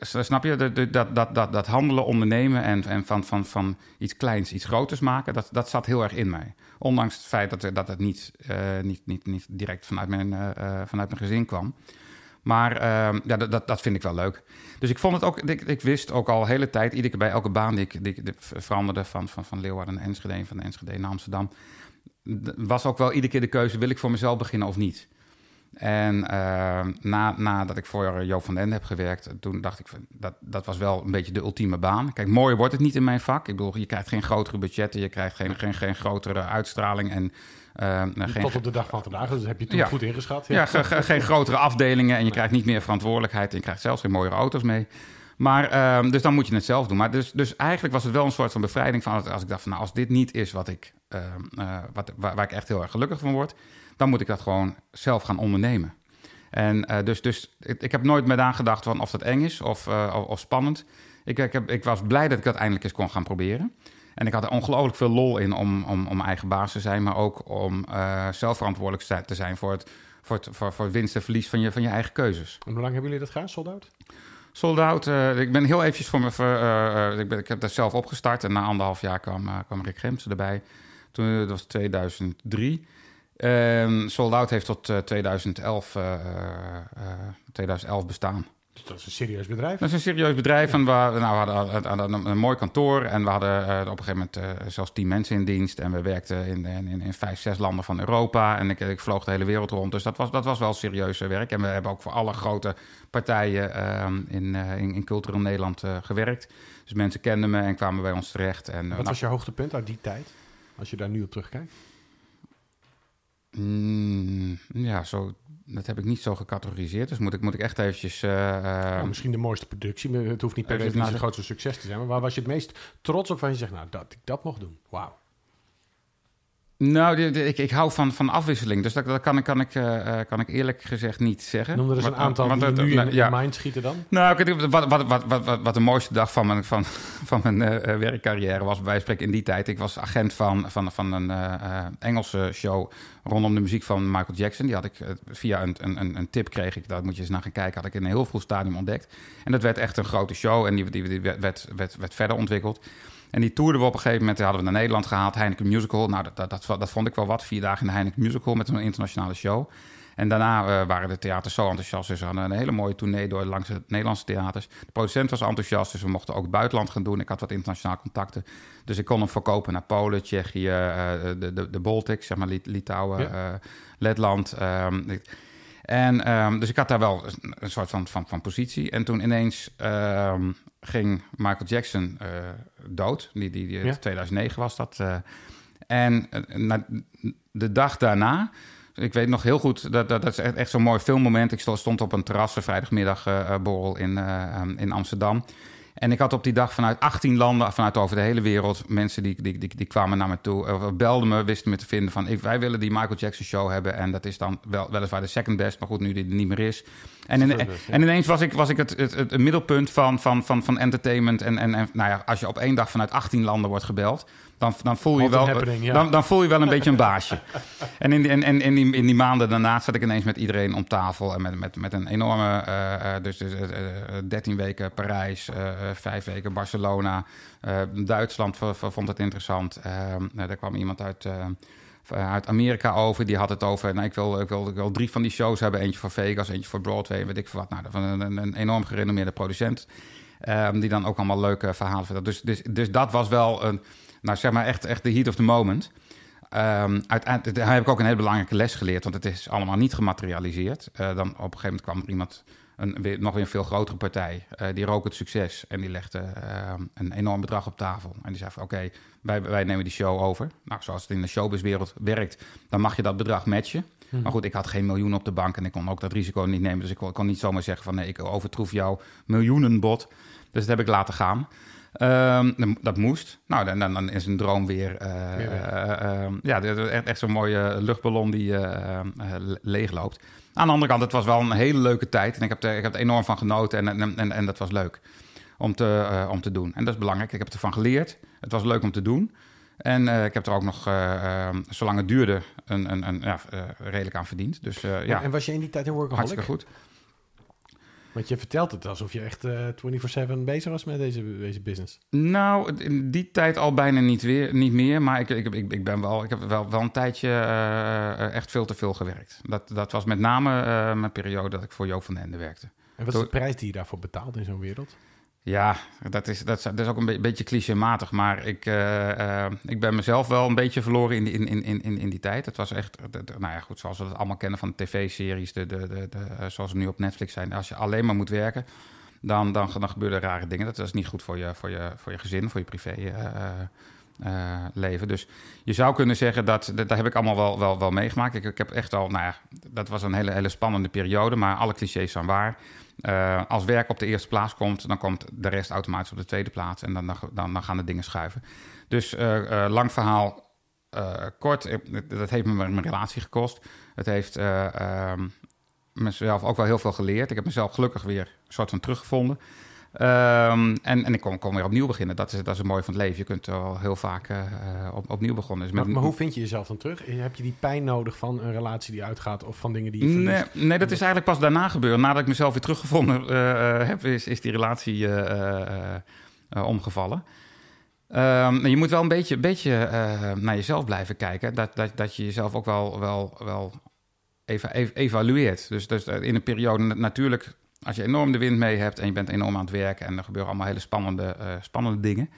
S2: snap je, dat, dat, dat, dat handelen, ondernemen en, en van, van, van iets kleins iets groters maken, dat, dat zat heel erg in mij. Ondanks het feit dat, dat het niet, eh, niet, niet, niet direct vanuit mijn, eh, eh, vanuit mijn gezin kwam. Maar ehm, ja, dat, dat, vind ik wel leuk. Dus ik vond het ook, ik, wist ook al de hele tijd, iedere keer bij elke baan die ik, die veranderde, van, van, van Leeuwarden naar Enschede, van Enschede naar Amsterdam, was ook wel iedere keer de keuze, wil ik voor mezelf beginnen of niet? En ehm, na, nadat ik voor Joop van den Ende heb gewerkt, toen dacht ik, van, dat, dat was wel een beetje de ultieme baan. Kijk, mooier wordt het niet in mijn vak. Ik bedoel, je krijgt geen grotere budgetten, je krijgt geen, geen, geen grotere uitstraling en ehm, geen,
S1: Tot op de dag van vandaag. Dus heb je toen
S2: Ja.
S1: goed ingeschat.
S2: ja, ge- ge- geen grotere afdelingen en je krijgt niet meer verantwoordelijkheid. En je krijgt zelfs geen mooiere auto's mee. Maar, ehm, dus dan moet je het zelf doen. Maar dus, dus eigenlijk was het wel een soort van bevrijding van... als ik dacht van, nou, als dit niet is wat ik, ehm, eh, wat, waar, waar ik echt heel erg gelukkig van word... dan moet ik dat gewoon zelf gaan ondernemen. En eh, dus, dus ik, ik heb nooit met aangedacht van of dat eng is of, eh, of, of spannend. Ik, ik, heb, ik was blij dat ik dat eindelijk eens kon gaan proberen. En ik had er ongelooflijk veel lol in om, om, om eigen baas te zijn... maar ook om eh, zelf verantwoordelijk te zijn voor het, voor het, voor, voor het winst en verlies van je, van je eigen keuzes.
S1: En hoe lang hebben jullie dat gedaan, sold out?
S2: Soldaat, ik ben heel eventjes voor me... ik, ben, ik heb dat zelf opgestart en na anderhalf jaar kwam, kwam Rick Gemsen erbij. Toen, dat was 2003. En Sold Out heeft tot eh, 2011, eh, eh, 2011 bestaan.
S1: Dus dat is een serieus bedrijf.
S2: Dat is een serieus bedrijf. En we, nou, we hadden, hadden een, mooi kantoor. En we hadden op een gegeven moment zelfs tien mensen in dienst. En we werkten in, in, in, vijf, zes landen van Europa. En ik, ik vloog de hele wereld rond. Dus dat was, dat was wel serieus werk. En we hebben ook voor alle grote partijen uh, in, in, in, cultureel Nederland gewerkt. Dus mensen kenden me en kwamen bij ons terecht. En,
S1: Wat
S2: nou,
S1: was je hoogtepunt uit die tijd? Als je daar nu op terugkijkt?
S2: Mm, ja, zo, dat heb ik niet zo gecategoriseerd. Dus moet ik, moet ik echt eventjes... Uh,
S1: nou, misschien de mooiste productie. Het hoeft niet per definitie het grootste succes te zijn. Maar waar was je het meest trots op van je zegt... nou, dat ik dat mocht doen. Wauw.
S2: Nou, ik, ik hou van, van afwisseling. Dus dat, dat kan, ik, kan, ik, uh, kan ik eerlijk gezegd niet zeggen.
S1: Noem er eens een aantal want, die nu in, in ja. mind schieten dan.
S2: Nou, wat, wat, wat, wat, wat de mooiste dag van mijn, van, van mijn uh, werkcarrière was... bij spreken in die tijd. Ik was agent van, van, van een uh, Engelse show... rondom de muziek van Michael Jackson. Die had ik via een, een, een tip kreeg ik... daar moet je eens naar gaan kijken... had ik in een heel vroeg stadium ontdekt. En dat werd echt een grote show. En die, die, die werd, werd, werd, werd verder ontwikkeld. En die toerden we op een gegeven moment, hadden we naar Nederland gehaald, Heineken Musical. Nou, dat, dat, dat, dat vond ik wel wat, vier dagen in de Heineken Musical met een internationale show. En daarna uh, waren de theaters zo enthousiast. Dus we hadden een hele mooie tournee door langs de Nederlandse theaters. De producent was enthousiast, dus we mochten ook het buitenland gaan doen. Ik had wat internationale contacten. Dus ik kon hem verkopen naar Polen, Tsjechië, uh, de, de, de Baltics, zeg maar Litouwen, ja. uh, Letland. Um, en um, dus ik had daar wel een soort van, van, van positie. En toen ineens um, ging Michael Jackson uh, dood. Die, die, die ja. 2009 was dat. Uh, en uh, na, de dag daarna, ik weet nog heel goed, dat, dat, dat is echt, echt zo'n mooi filmmoment. Ik stond op een terras, een vrijdagmiddagborrel in, in Amsterdam. En ik had op die dag vanuit 18 landen, vanuit over de hele wereld, mensen die, die, die, die kwamen naar me toe, of belden me, wisten me te vinden van, ik, wij willen die Michael Jackson show hebben. En dat is dan wel, weliswaar de second best, maar goed, nu die er niet meer is. En, in, en, en ineens was ik, was ik het, het, het, het middelpunt van, van, van, van entertainment. En, en, en nou ja, als je op één dag vanuit 18 landen wordt gebeld, dan, dan, voel je wel,
S1: ja.
S2: dan, dan, voel je wel een beetje een baasje. En, in die, en, en in, die, in die maanden daarna zat ik ineens met iedereen om tafel. En met, met, met een enorme, uh, dus, dus uh, 13 weken Parijs, uh, 5 weken Barcelona. Duitsland vond het interessant. daar kwam iemand uit uit Amerika over. Die had het over, nou, ik, wil, ik, wil, ik wil drie van die shows hebben. Eentje voor Vegas, eentje voor Broadway, weet ik veel wat. Nou, van een, een enorm gerenommeerde producent. Um, die dan ook allemaal leuke verhalen vertelt. Dus, dus, dus dat was wel een, nou zeg maar echt, echt de heat of the moment. Um, uiteindelijk daar heb ik ook een hele belangrijke les geleerd, want het is allemaal niet gematerialiseerd. Uh, dan op een gegeven moment kwam er iemand, een, nog weer een veel grotere partij, uh, die rook het succes en die legde uh, een enorm bedrag op tafel. En die zei van oké, wij, wij nemen die show over. Nou, zoals het in de showbizwereld werkt, dan mag je dat bedrag matchen. Hmm. Maar goed, ik had geen miljoen op de bank en ik kon ook dat risico niet nemen. Dus ik kon, kon niet zomaar zeggen van nee, ik overtroef jouw miljoenenbod. Dus dat heb ik laten gaan. Um, dat moest. Nou, dan, dan is een droom weer. Uh, uh, uh, ja, echt, echt zo'n mooie luchtballon die leegloopt. Aan de andere kant, het was wel een hele leuke tijd. En ik heb er, ik heb er enorm van genoten en, en, en, en dat was leuk om te, om te doen. En dat is belangrijk. Ik heb ervan geleerd. Het was leuk om te doen. En ik heb er ook nog, zolang het duurde, een, een, een ja, redelijk aan verdiend. Dus, ja.
S1: En was je in die tijd een workaholic?
S2: Hartstikke goed.
S1: Want je vertelt het alsof je echt uh, 24-7 bezig was met deze, deze business.
S2: Nou, in die tijd al bijna niet, weer, niet meer. Maar ik, ik, ik, ik, ben wel, ik heb wel, wel een tijdje uh, echt veel te veel gewerkt. Dat, dat was met name uh, mijn periode dat ik voor Joop van den Ende werkte.
S1: En wat is de prijs die je daarvoor betaalt in zo'n wereld?
S2: Ja, dat is, dat, is, dat ook een be beetje clichématig. Maar ik, uh, uh, ik ben mezelf wel een beetje verloren in die, in, in, in, in die tijd. Het was echt, de, de, nou ja, goed, zoals we het allemaal kennen van tv-series, de, de, de, de, zoals ze nu op Netflix zijn. Als je alleen maar moet werken, dan, dan, dan gebeuren rare dingen. Dat is niet goed voor je, voor je, voor je gezin, voor je privé. Leven. Dus je zou kunnen zeggen dat, dat, dat heb ik allemaal wel, wel, wel meegemaakt. Ik, ik heb echt al, nou ja, dat was een hele, hele spannende periode, maar alle clichés zijn waar. Uh, als werk op de eerste plaats komt, dan komt de rest automatisch op de tweede plaats. En dan, dan, dan gaan de dingen schuiven. Dus uh, uh, lang verhaal kort, dat heeft me mijn relatie gekost. Het heeft ehm, mezelf ook wel heel veel geleerd. Ik heb mezelf gelukkig weer een soort van teruggevonden. Um, en, en ik kon, kon weer opnieuw beginnen. Dat is, dat is het mooie van het leven. Je kunt al heel vaak uh, op, opnieuw begonnen. Dus
S1: met, maar, maar, hoe vind je jezelf dan terug? Heb je die pijn nodig van een relatie die uitgaat of van dingen die je
S2: nee, nee, dat is eigenlijk pas daarna gebeurd. Nadat ik mezelf weer teruggevonden uh, heb, is, is die relatie omgevallen. Um, je moet wel een beetje, beetje naar jezelf blijven kijken. Dat, dat, dat je jezelf ook wel, wel, wel even, even evalueert. Dus, dus in een periode natuurlijk als je enorm de wind mee hebt en je bent enorm aan het werken en er gebeuren allemaal hele spannende, uh, spannende dingen,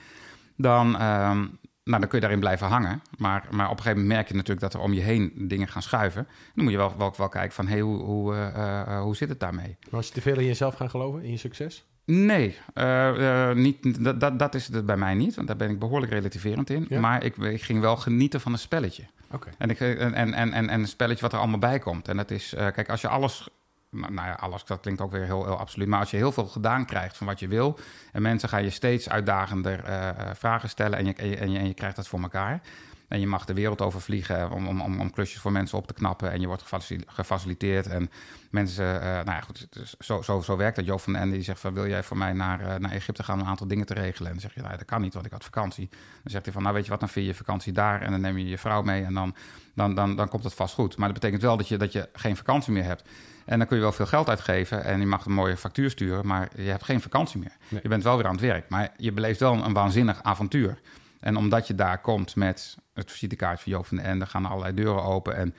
S2: dan, um, nou, dan kun je daarin blijven hangen. Maar, maar op een gegeven moment merk je natuurlijk dat er om je heen dingen gaan schuiven. Dan moet je wel, wel, wel kijken van, hey, hoe, hoe, uh, hoe zit het daarmee?
S1: Was je te veel in jezelf gaan geloven, in je succes?
S2: Nee, uh, niet, dat, dat, dat, is het bij mij niet, want daar ben ik behoorlijk relativerend in. Ja? Maar ik, ik, ging wel genieten van een spelletje.
S1: Okay.
S2: En, ik, en, en, en, en een spelletje wat er allemaal bij komt. En dat is, uh, kijk, als je alles nou, nou ja, alles, dat klinkt ook weer heel, heel absoluut. Maar als je heel veel gedaan krijgt van wat je wil... en mensen gaan je steeds uitdagender uh, vragen stellen... En je, en, je, en, je, krijgt dat voor elkaar... En je mag de wereld overvliegen om, om, om, om klusjes voor mensen op te knappen. En je wordt gefaciliteerd. En mensen, uh, nou ja, goed, zo, zo, zo werkt dat. Jo van den Ende die zegt van, wil jij voor mij naar, naar Egypte gaan om een aantal dingen te regelen? En dan zeg je, nou, dat kan niet, want ik had vakantie. Dan zegt hij van, nou weet je wat, dan vind je vakantie daar. En dan neem je je vrouw mee en dan, dan, dan, dan komt het vast goed. Maar dat betekent wel dat je, dat je geen vakantie meer hebt. En dan kun je wel veel geld uitgeven en je mag een mooie factuur sturen, maar je hebt geen vakantie meer. Nee. Je bent wel weer aan het werk, maar je beleeft wel een, een waanzinnig avontuur. En omdat je daar komt met het visitekaart van Joop van den Ende, gaan allerlei deuren open. En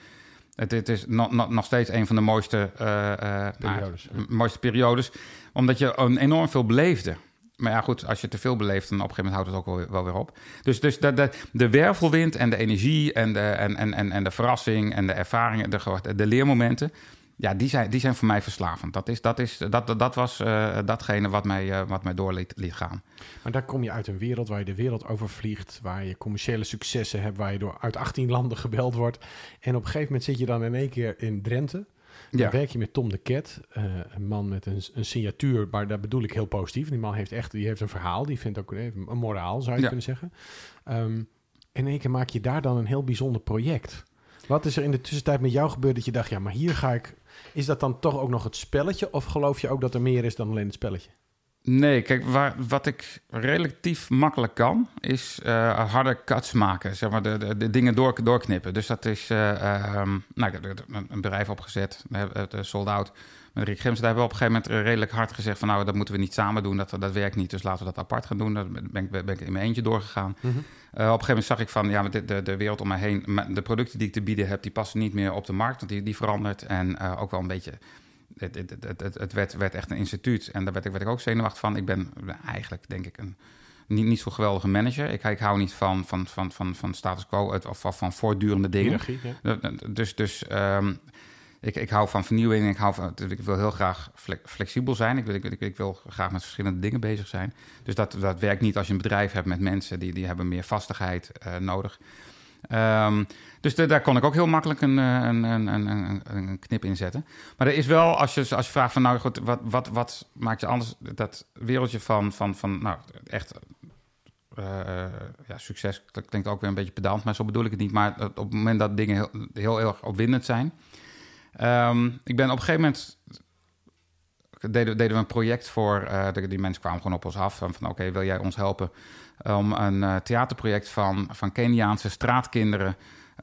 S2: het, het is nog, steeds een van de mooiste, uh, uh, periodes, mooiste periodes. Omdat je een enorm veel beleefde. Maar ja, goed, als je te veel beleeft, dan op een gegeven moment houdt het ook wel, wel weer op. Dus, dus de, de, de wervelwind en de energie en de, en, en, en, en de verrassing en de ervaringen, de, de leermomenten, ja, die zijn, die zijn voor mij verslavend. Dat, is, dat, is, dat, dat, dat was uh, datgene wat mij, uh, wat mij door liet, liet, gaan.
S1: Maar daar kom je uit een wereld waar je de wereld overvliegt, waar je commerciële successen hebt, waar je door uit 18 landen gebeld wordt. En op een gegeven moment zit je dan in één keer in Drenthe. Dan ja. werk je met Tom de Ket, uh, een man met een, een signatuur, maar dat bedoel ik heel positief. Die man heeft echt die heeft een verhaal, die vindt ook een, een moraal, zou je ja. kunnen zeggen. Um, in één keer maak je daar dan een heel bijzonder project. Wat is er in de tussentijd met jou gebeurd dat je dacht, ja, maar hier ga ik is dat dan toch ook nog het spelletje? Of geloof je ook dat er meer is dan alleen het spelletje?
S2: Nee, kijk, waar, wat ik relatief makkelijk kan, is uh, harde cuts maken. Zeg maar, de, de, dingen door, doorknippen. Dus dat is, uh, um, nou, ik heb een bedrijf opgezet, Sold Out met Rick Gems. Daar hebben we op een gegeven moment redelijk hard gezegd van... nou, dat moeten we niet samen doen, dat, dat werkt niet. Dus laten we dat apart gaan doen. Daar ben ik, ben ik in mijn eentje doorgegaan. Mm -hmm. uh, op een gegeven moment zag ik van, ja, de, de, de wereld om mij heen... de producten die ik te bieden heb, die passen niet meer op de markt. Want die, die verandert en uh, ook wel een beetje... Het, het, het, het, het werd, werd, echt een instituut en daar werd ik, werd ik ook zenuwachtig van. Ik ben eigenlijk, denk ik, een niet, niet zo geweldige manager. Ik, ik hou niet van, van, van, van, van status quo of van, van voortdurende dingen. Ja. Dus, dus um, ik, ik hou van vernieuwing. Ik, hou van, ik wil heel graag flexibel zijn. Ik wil, ik, wil graag met verschillende dingen bezig zijn. Dus dat, dat werkt niet als je een bedrijf hebt met mensen die, die hebben meer vastigheid uh, nodig. Um, dus daar kon ik ook heel makkelijk een, een, een, een, een knip in zetten. Maar er is wel, als je, als je vraagt van nou goed, wat, wat, wat maakt je anders? Dat wereldje van, van, van nou echt uh, ja, succes klinkt ook weer een beetje pedant, maar zo bedoel ik het niet. Maar op het moment dat dingen heel, heel erg opwindend zijn, Um, ik ben op een gegeven moment deden, deden we een project voor. Uh, die mensen kwamen gewoon op ons af. Van, van oké, wil jij ons helpen om een uh, theaterproject van, van Keniaanse straatkinderen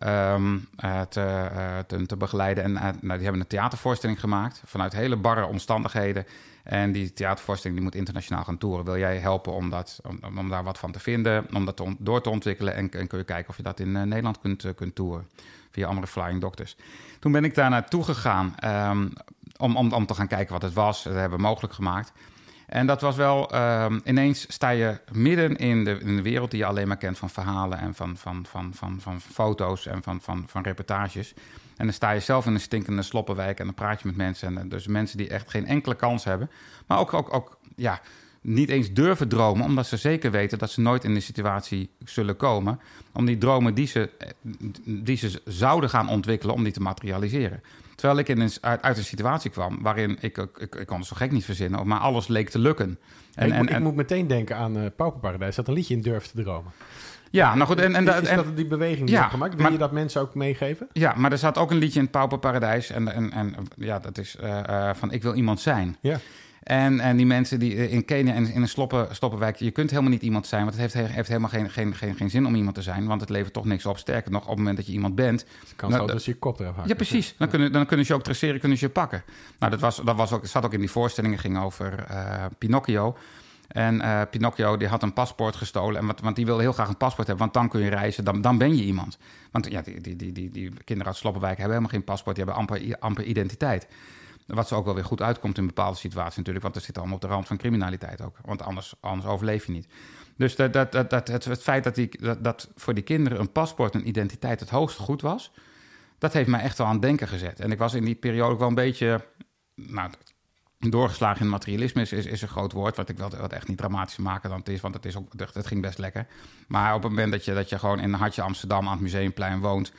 S2: um, uh, te, te, te, begeleiden? En nou, die hebben een theatervoorstelling gemaakt vanuit hele barre omstandigheden. En die theatervoorstelling die moet internationaal gaan toeren. Wil jij helpen om, dat, om, daar wat van te vinden, om dat te door te ontwikkelen? En, en kun je kijken of je dat in Nederland kunt, kunt toeren via andere Flying Doctors. Toen ben ik daar naartoe gegaan um, om, om, om te gaan kijken wat het was. Dat hebben we mogelijk gemaakt. En dat was wel, um, ineens sta je midden in de, in de wereld die je alleen maar kent van verhalen en van, van, van, van, van foto's en van, van, van reportages. En dan sta je zelf in een stinkende sloppenwijk en dan praat je met mensen. En dus mensen die echt geen enkele kans hebben. Maar ook, ook, ook ja, niet eens durven dromen, omdat ze zeker weten dat ze nooit in die situatie zullen komen. Om die dromen die ze, die ze zouden gaan ontwikkelen, om die te materialiseren. Terwijl ik in een, uit, een situatie kwam waarin ik, ik, ik, ik kon het zo gek niet verzinnen, maar alles leek te lukken.
S1: En, ik, en, ik moet meteen denken aan uh, Pauperparadijs, dat een liedje in durft te dromen.
S2: Ja, nou goed. En, en,
S1: is, dat die beweging die ja, gemaakt? Wil je dat mensen ook meegeven?
S2: Ja, maar er zat ook een liedje in het Pauperparadijs. En, en, en ja, dat is uh, uh, van Ik wil iemand zijn.
S1: Ja.
S2: En, en die mensen die eh, in Kenia en in een sloppen, stoppenwijk, je kunt helemaal niet iemand zijn, want het heeft, heeft helemaal geen, geen, geen, geen zin om iemand te zijn, want het levert toch niks op. Sterker nog, op het moment dat je iemand bent.
S1: kan nou, zo dus je kop eraf
S2: Ja, precies. Dan kunnen, dan kunnen ze je ook traceren, kunnen ze je pakken. Nou, dat, was, dat was ook, zat ook in die voorstellingen, ging over uh, Pinocchio. En uh, Pinocchio die had een paspoort gestolen. En wat, want die wilde heel graag een paspoort hebben. Want dan kun je reizen, dan, dan ben je iemand. Want ja, die, die, die, die, die kinderen uit Sloppenwijk hebben helemaal geen paspoort. Die hebben amper, amper identiteit. Wat ze ook wel weer goed uitkomt in bepaalde situaties natuurlijk. Want er zit allemaal op de rand van criminaliteit ook. Want anders, anders overleef je niet. Dus dat, dat, dat, dat, het, het feit dat, die, dat, dat voor die kinderen een paspoort en identiteit het hoogste goed was... dat heeft mij echt wel aan het denken gezet. En ik was in die periode ook wel een beetje... Nou, doorgeslagen in materialisme is, is, een groot woord, wat ik wel wat echt niet dramatisch maken dan het is, want het, is ook, het ging best lekker. Maar op het moment dat je, dat je gewoon in Hartje Amsterdam aan het Museumplein woont,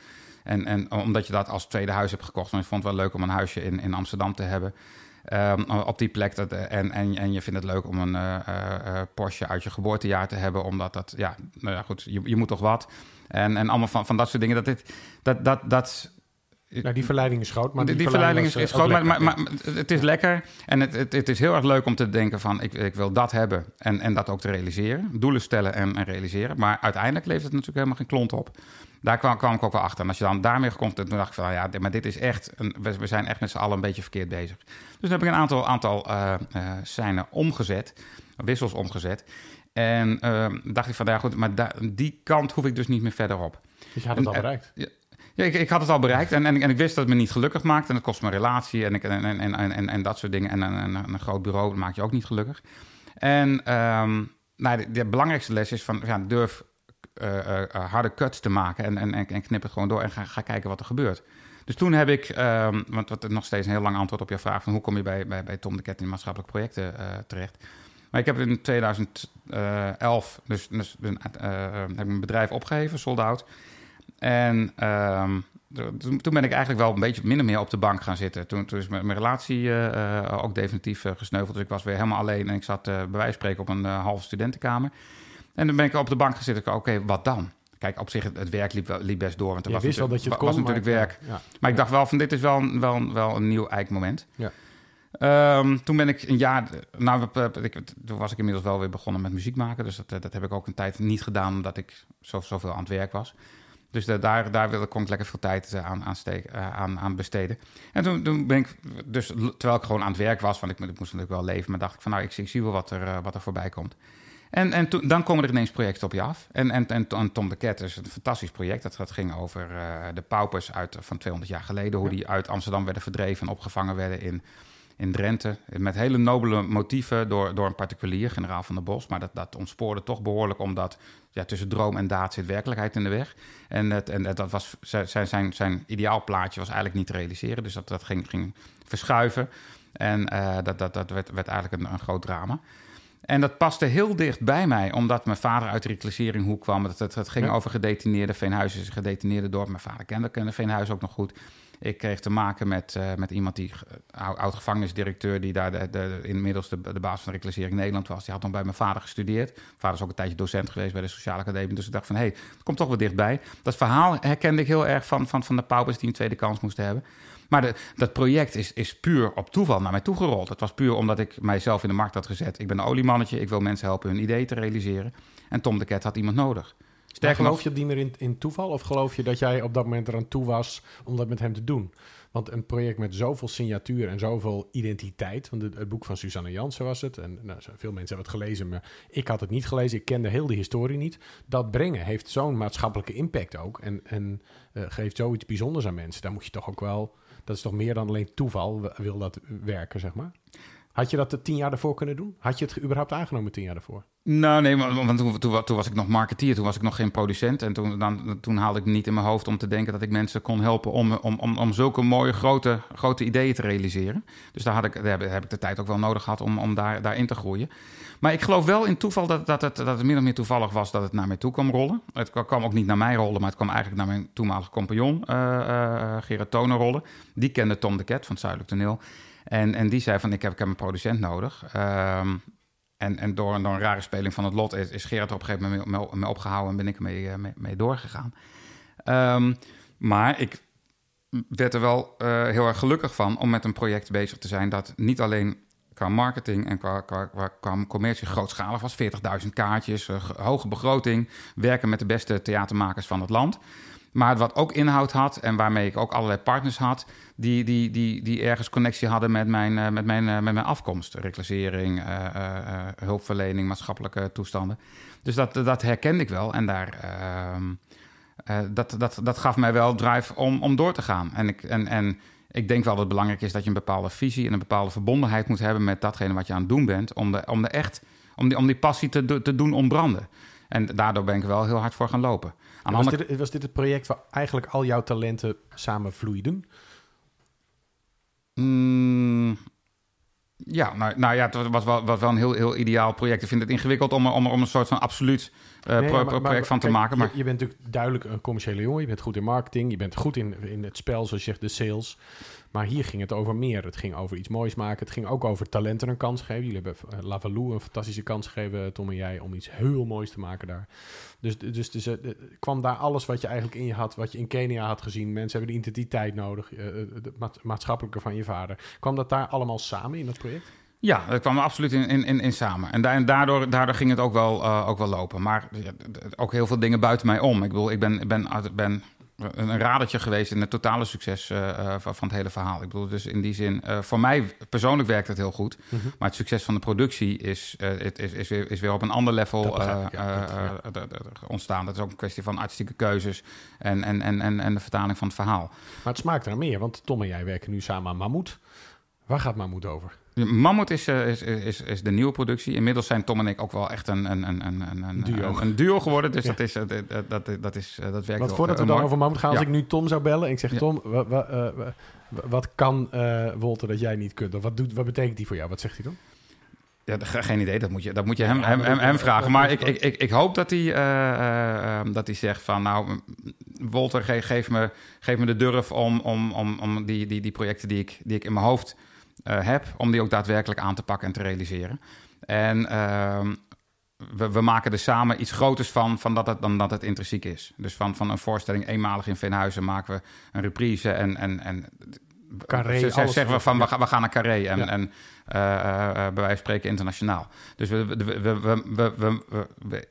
S2: en, en omdat je dat als tweede huis hebt gekocht, want ik vond het wel leuk om een huisje in, in Amsterdam te hebben, um, op die plek, dat, en, en, en je vindt het leuk om een uh, Porsche uit je geboortejaar te hebben, omdat dat, ja, nou ja, goed, je, je moet toch wat. En, en allemaal van, van dat soort dingen, dat, dit, dat, dat, dat
S1: nou, die verleiding is groot, maar
S2: die,
S1: die,
S2: verleiding is,
S1: is
S2: groot, maar, maar, maar, het is lekker. En het, het, het, is heel erg leuk om te denken van, ik, ik wil dat hebben en, en dat ook te realiseren. Doelen stellen en, en realiseren. Maar uiteindelijk levert het natuurlijk helemaal geen klont op. Daar kwam, kwam ik ook wel achter. En als je dan daarmee komt, dan dacht ik van, ja, maar dit is echt, een, we, we, zijn echt met z'n allen een beetje verkeerd bezig. Dus dan heb ik een aantal, aantal uh, uh, scènes omgezet, wissels omgezet. En uh, dacht ik van, ja goed, maar da, die kant hoef ik dus niet meer verder op.
S1: Dus je had het al bereikt?
S2: Ja, ik, ik, had het al bereikt en, en, en, ik wist dat het me niet gelukkig maakte. En het kost me relatie en, ik, en, en, en, en, dat soort dingen. En, en, een groot bureau maakt je ook niet gelukkig. En um, nou, de, belangrijkste les is van ja, durf uh, uh, harde cuts te maken en, en, en knip het gewoon door en ga, kijken wat er gebeurt. Dus toen heb ik, um, want wat nog steeds een heel lang antwoord op je vraag van hoe kom je bij, bij, bij Tom de Ket in maatschappelijke projecten terecht. Maar ik heb in 2011 dus, dus heb ik mijn bedrijf opgegeven, sold out. En um, toen ben ik eigenlijk wel een beetje minder meer op de bank gaan zitten. Toen, toen is mijn, mijn relatie uh, ook definitief uh, gesneuveld. Dus ik was weer helemaal alleen en ik zat bij wijze van spreken op een halve studentenkamer. En dan ben ik op de bank gaan zitten. Oké, wat dan? Kijk, op zich, het, het werk liep, liep, best door. Want er
S1: je
S2: was
S1: wist wel dat je het kon,
S2: was natuurlijk
S1: maar,
S2: werk.
S1: Ja,
S2: Maar ik dacht wel van, dit is wel, wel, wel een nieuw eikmoment.
S1: Ja.
S2: Um, toen ben ik een jaar, nou, ik, toen was ik inmiddels wel weer begonnen met muziek maken. Dus dat, dat heb ik ook een tijd niet gedaan, omdat ik zo, zoveel aan het werk was. Dus de, daar, daar wilde, kon ik lekker veel tijd aan, aan, steken, uh, aan, aan besteden. En toen, toen ben ik, dus terwijl ik gewoon aan het werk was, want ik, ik moest natuurlijk wel leven, maar dacht ik van nou, ik, ik zie wel wat er, uh, wat er voorbij komt. En, en to, dan komen er ineens projecten op je af. En, en, en, Tom de Ket is een fantastisch project. Dat, dat ging over uh, de paupers uit, van 200 jaar geleden, hoe die uit Amsterdam werden verdreven en opgevangen werden in in Drenthe. Met hele nobele motieven door, door een particulier, generaal van der Bos. Maar dat, dat ontspoorde toch behoorlijk, omdat ja, tussen droom en daad zit werkelijkheid in de weg. En, het, en dat was, zijn, zijn, zijn ideaalplaatje was eigenlijk niet te realiseren. Dus dat, dat ging, ging verschuiven. En uh, dat, dat, dat werd, werd eigenlijk een, een groot drama. En dat paste heel dicht bij mij, omdat mijn vader uit de reclasseringhoek kwam. Het, het, het ging ja. over gedetineerde Veenhuis is een gedetineerde dorp. Mijn vader kende, kende Veenhuis ook nog goed. Ik kreeg te maken met, uh, met iemand die oud-gevangenisdirecteur, die daar de, de, inmiddels de, baas van de reclassering Nederland was. Die had dan bij mijn vader gestudeerd. Mijn vader is ook een tijdje docent geweest bij de Sociale Academie. Dus ik dacht van, hé, hey, komt toch wel dichtbij. Dat verhaal herkende ik heel erg van, van, van de paupers die een tweede kans moesten hebben. Maar dat project is, is puur op toeval naar mij toegerold. Het was puur omdat ik mijzelf in de markt had gezet. Ik ben een oliemannetje, ik wil mensen helpen hun ideeën te realiseren. En Tom de Ket had iemand nodig.
S1: Sterker geloof je niet meer in, in toeval? Of geloof je dat jij op dat moment eraan toe was om dat met hem te doen? Want een project met zoveel signatuur en zoveel identiteit. Want het, het boek van Susanne Jansen was het. En nou, veel mensen hebben het gelezen, maar ik had het niet gelezen. Ik kende heel de historie niet. Dat brengen heeft zo'n maatschappelijke impact ook. En, en uh, geeft zoiets bijzonders aan mensen. Daar moet je toch ook wel. Dat is toch meer dan alleen toeval, wil dat werken, zeg maar. Had je dat tien jaar daarvoor kunnen doen? Had je het überhaupt aangenomen tien jaar daarvoor?
S2: Nou, nee, want toen, toen, was ik nog marketeer, toen was ik nog geen producent. En toen, dan, toen haalde ik niet in mijn hoofd om te denken dat ik mensen kon helpen om, om, om, om zulke mooie grote, grote ideeën te realiseren. Dus daar, had ik, heb ik de tijd ook wel nodig gehad om, om daar, daarin te groeien. Maar ik geloof wel in toeval dat, dat, het, dat het min of meer toevallig was dat het naar mij toe kwam rollen. Het kwam ook niet naar mij rollen, maar het kwam eigenlijk naar mijn toenmalige compagnon, uh, Gerard rollen. Die kende Tom de Ket van het Zuidelijk Toneel. En, en die zei van, ik heb, ik heb een producent nodig. Um, en, en door, door, een rare speling van het lot is, is Gerard op een gegeven moment mee, opgehouden en ben ik ermee mee, mee doorgegaan. Um, maar ik werd er wel uh, heel erg gelukkig van om met een project bezig te zijn dat niet alleen qua marketing en qua, qua, qua, commercie grootschalig was. 40.000 kaartjes, uh, hoge begroting, werken met de beste theatermakers van het land. Maar wat ook inhoud had en waarmee ik ook allerlei partners had, die, die, die, die ergens connectie hadden met mijn, uh, met mijn, uh, met mijn afkomst. Reclassering, uh, hulpverlening, maatschappelijke toestanden. Dus dat, dat herkende ik wel en daar, ehm, dat, dat, dat gaf mij wel drive om, om door te gaan. En, ik, en, en ik denk wel dat het belangrijk is dat je een bepaalde visie en een bepaalde verbondenheid moet hebben met datgene wat je aan het doen bent. Om, de, om, de echt, om, die, om die passie te, te doen ontbranden. En daardoor ben ik wel heel hard voor gaan lopen.
S1: Aan was, andere... dit, was dit het project waar eigenlijk al jouw talenten samen vloeiden?
S2: Mm, ja, nou, nou ja, het was wel, was wel een heel, heel ideaal project. Ik vind het ingewikkeld om, om, om een soort van absoluut uh, project van te maken. Maar...
S1: Je, je, bent natuurlijk duidelijk een commerciële jongen. Je bent goed in marketing. Je bent goed in, in het spel, zoals je zegt, de sales. Maar hier ging het over meer. Het ging over iets moois maken. Het ging ook over talenten een kans geven. Jullie hebben uh, Lavalou een fantastische kans gegeven, Tom en jij, om iets heel moois te maken daar. Dus, dus, dus uh, kwam daar alles wat je eigenlijk in je had, wat je in Kenia had gezien. Mensen hebben de identiteit nodig, het maatschappelijke van je vader. Kwam dat daar allemaal samen in dat project?
S2: Ja, dat kwam absoluut in, in, in, samen. En, daardoor, daardoor ging het ook wel, ook wel lopen. Maar ook heel veel dingen buiten mij om. Ik bedoel, ik ben, ben, ben een radertje geweest in het totale succes uh, van het hele verhaal. Ik bedoel, dus in die zin, uh, voor mij persoonlijk werkt het heel goed. Mm -hmm. Maar het succes van de productie is, is, is, weer, is weer op een ander level ontstaan. Dat is ook een kwestie van artistieke keuzes en, en, en, en, en de vertaling van het verhaal.
S1: Maar het smaakt naar meer, want Tom en jij werken nu samen aan Mammoet. Waar gaat Mammoet over?
S2: Mammoet is, uh, is, is, is de nieuwe productie. Inmiddels zijn Tom en ik ook wel echt een, een, een, een, een, duo. een duo geworden. Dus dat, is, dat, dat, dat, is, dat werkt
S1: Want voordat we dan over Mammoet gaan, als ik nu Tom zou bellen en ik zeg... Tom, wat, wat, uh, wat kan uh, Wolter dat jij niet kunt? Of wat, doet, wat betekent die voor jou? Wat zegt hij dan?
S2: Ja, geen idee. Dat moet je, dat moet je hem, hem, hem, hem vragen. Maar ik, ik, ik, ik hoop dat hij, uh, uh, dat hij zegt van... nou, Wolter, geef, me, geef me de durf om, om, om, om die, die, die projecten die ik, die ik in mijn hoofd heb, om die ook daadwerkelijk aan te pakken en te realiseren. En uh, we, we, maken er samen iets groters van, van dat het, dan dat het intrinsiek is. Dus van, van een voorstelling eenmalig in Veenhuizen maken we een reprise en... en, en
S1: Carré,
S2: zeggen we van we, gaan, we gaan naar Carré en, ja. en uh, bij wijze van spreken internationaal. Dus we, we, we, we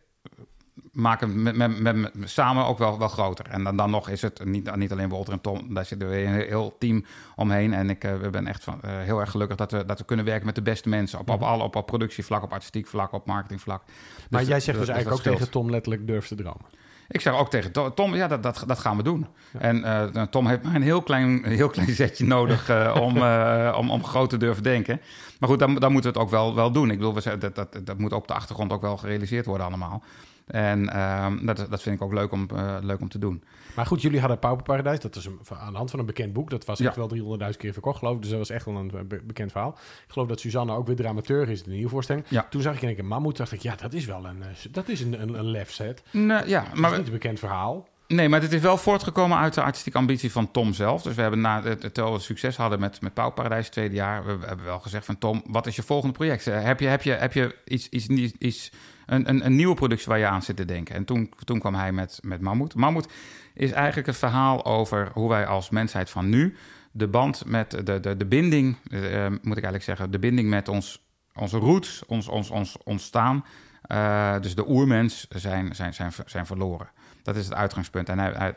S2: maken met, met, met, samen ook wel, wel groter. En dan, dan nog is het niet, niet alleen Walter en Tom, daar zitten we een heel team omheen. En ik uh, ben echt van, uh, heel erg gelukkig dat we, dat we kunnen werken met de beste mensen. Op, op, alle, op, op productievlak, op artistiek vlak, op marketingvlak.
S1: Maar dus, jij zegt dus, eigenlijk ook tegen Tom letterlijk durf te dromen.
S2: Ik zeg ook tegen Tom, ja, dat, dat, dat gaan we doen. Ja. En uh, Tom heeft maar een heel klein, heel klein zetje nodig uh, om, uh, om, om groot te durven denken. Maar goed, dan, dan moeten we het ook wel, wel doen. Ik bedoel, we, dat, dat, dat moet op de achtergrond ook wel gerealiseerd worden allemaal. En uh, dat, dat vind ik ook leuk om, uh, leuk om te doen.
S1: Maar goed, jullie hadden Pauperparadijs. Dat is een, aan de hand van een bekend boek. Dat was echt wel 300.000 keer verkocht, geloof ik. Dus dat was echt wel een be bekend verhaal. Ik geloof dat Suzanne ook weer dramateur is in de nieuwe voorstelling.
S2: Ja.
S1: Toen zag ik in een keer Mammoet. dacht ik, ja, dat is wel een, eh, dat is een, een, een lef set.
S2: Ja,
S1: maar... is niet een bekend verhaal.
S2: Nee, maar het is wel voortgekomen uit de artistieke ambitie van Tom zelf. Dus we hebben na het, terwijl we succes hadden met, met Pauwparadijs het tweede jaar, we, we hebben wel gezegd van Tom, wat is je volgende project? Heb je, heb je, heb je iets, iets, iets een, een, een, nieuwe productie waar je aan zit te denken. En toen, toen kwam hij met, met Mammoet. Mammoet is eigenlijk het verhaal over hoe wij als mensheid van nu de band met de, de, de binding, uh, moet ik eigenlijk zeggen, de binding met ons, onze roots, ons, ons, ons ontstaan, uh, dus de oermens, zijn, zijn, zijn, zijn verloren. Dat is het uitgangspunt. En hij, hij,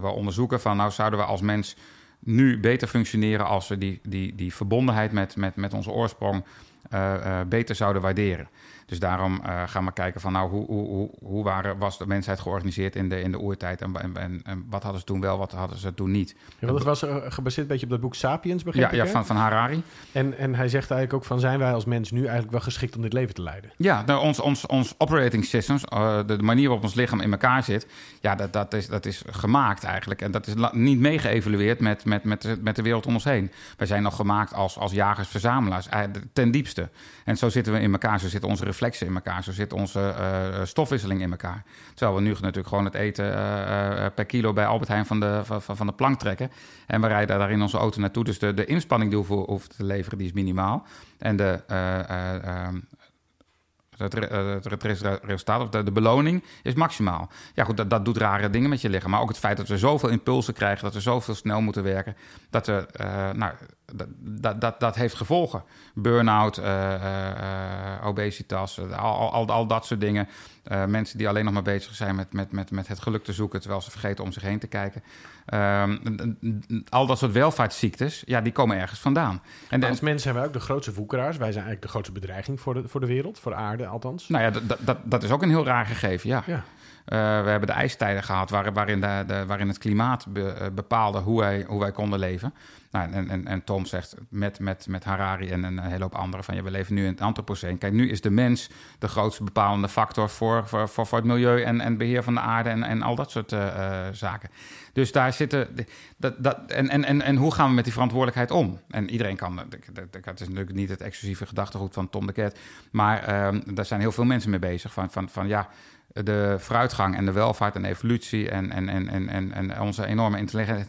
S2: we onderzoeken van, nou zouden we als mens nu beter functioneren als we die, die, die verbondenheid met, met, met onze oorsprong uh, beter zouden waarderen. Dus daarom uh, gaan we kijken van nou, hoe, hoe, hoe waren, was de mensheid georganiseerd in de, in de oertijd en, en, en wat hadden ze toen wel, wat hadden ze toen niet.
S1: Ja, dat was uh, gebaseerd een beetje op dat boek Sapiens, begrijp
S2: ja, Ja, van, van Harari.
S1: En, en hij zegt eigenlijk ook van zijn wij als mens nu eigenlijk wel geschikt om dit leven te leiden?
S2: Ja, nou, ons, ons, ons operating systems, uh, de, de, manier waarop ons lichaam in elkaar zit, ja, dat, dat, is, dat is gemaakt eigenlijk. En dat is niet meegeëvalueerd met, met, met, met de wereld om ons heen. Wij zijn nog gemaakt als, als jagers-verzamelaars, ten diepste. En zo zitten we in elkaar, zo zitten onze reflexen in elkaar. Zo zit onze uh, stofwisseling in elkaar. Terwijl we nu natuurlijk gewoon het eten uh, per kilo bij Albert Heijn van de, van, van de plank trekken. En we rijden daar in onze auto naartoe. Dus de, de inspanning die we hoeven te leveren, die is minimaal. En de, ehm, het, het, resultaat of de, de, beloning is maximaal. Ja, goed, dat, dat doet rare dingen met je lichaam. Maar ook het feit dat we zoveel impulsen krijgen, dat we zoveel snel moeten werken, dat we, uh, nou, dat, dat, dat, heeft gevolgen. Burn-out, uh, obesitas, al, al, al, dat soort dingen. mensen die alleen nog maar bezig zijn met, met, met, met het geluk te zoeken... terwijl ze vergeten om zich heen te kijken. Ehm, al dat soort welvaartsziektes, ja, die komen ergens vandaan.
S1: En als mensen zijn wij ook de grootste voekeraars. Wij zijn eigenlijk de grootste bedreiging voor de, voor de wereld, voor de aarde althans.
S2: Nou ja, dat, dat, is ook een heel raar gegeven, ja. ja. Uh, we hebben de ijstijden gehad waarin, de, de, waarin het klimaat bepaalde hoe wij, hoe wij konden leven. Nou, en, en, en Tom zegt met, met, met Harari en een hele hoop anderen van ja, we leven nu in het Anthropoceen. Kijk, nu is de mens de grootste bepalende factor voor, voor, voor, voor het milieu en, en beheer van de aarde en, en al dat soort uh, zaken. Dus daar zitten. Dat, dat, en, en, en, en hoe gaan we met die verantwoordelijkheid om? En iedereen kan. Het is natuurlijk niet het exclusieve gedachtegoed van Tom de Ket. Maar uh, daar zijn heel veel mensen mee bezig. Van, van, van ja de vooruitgang en de welvaart en evolutie en, en, en, en, en onze enorme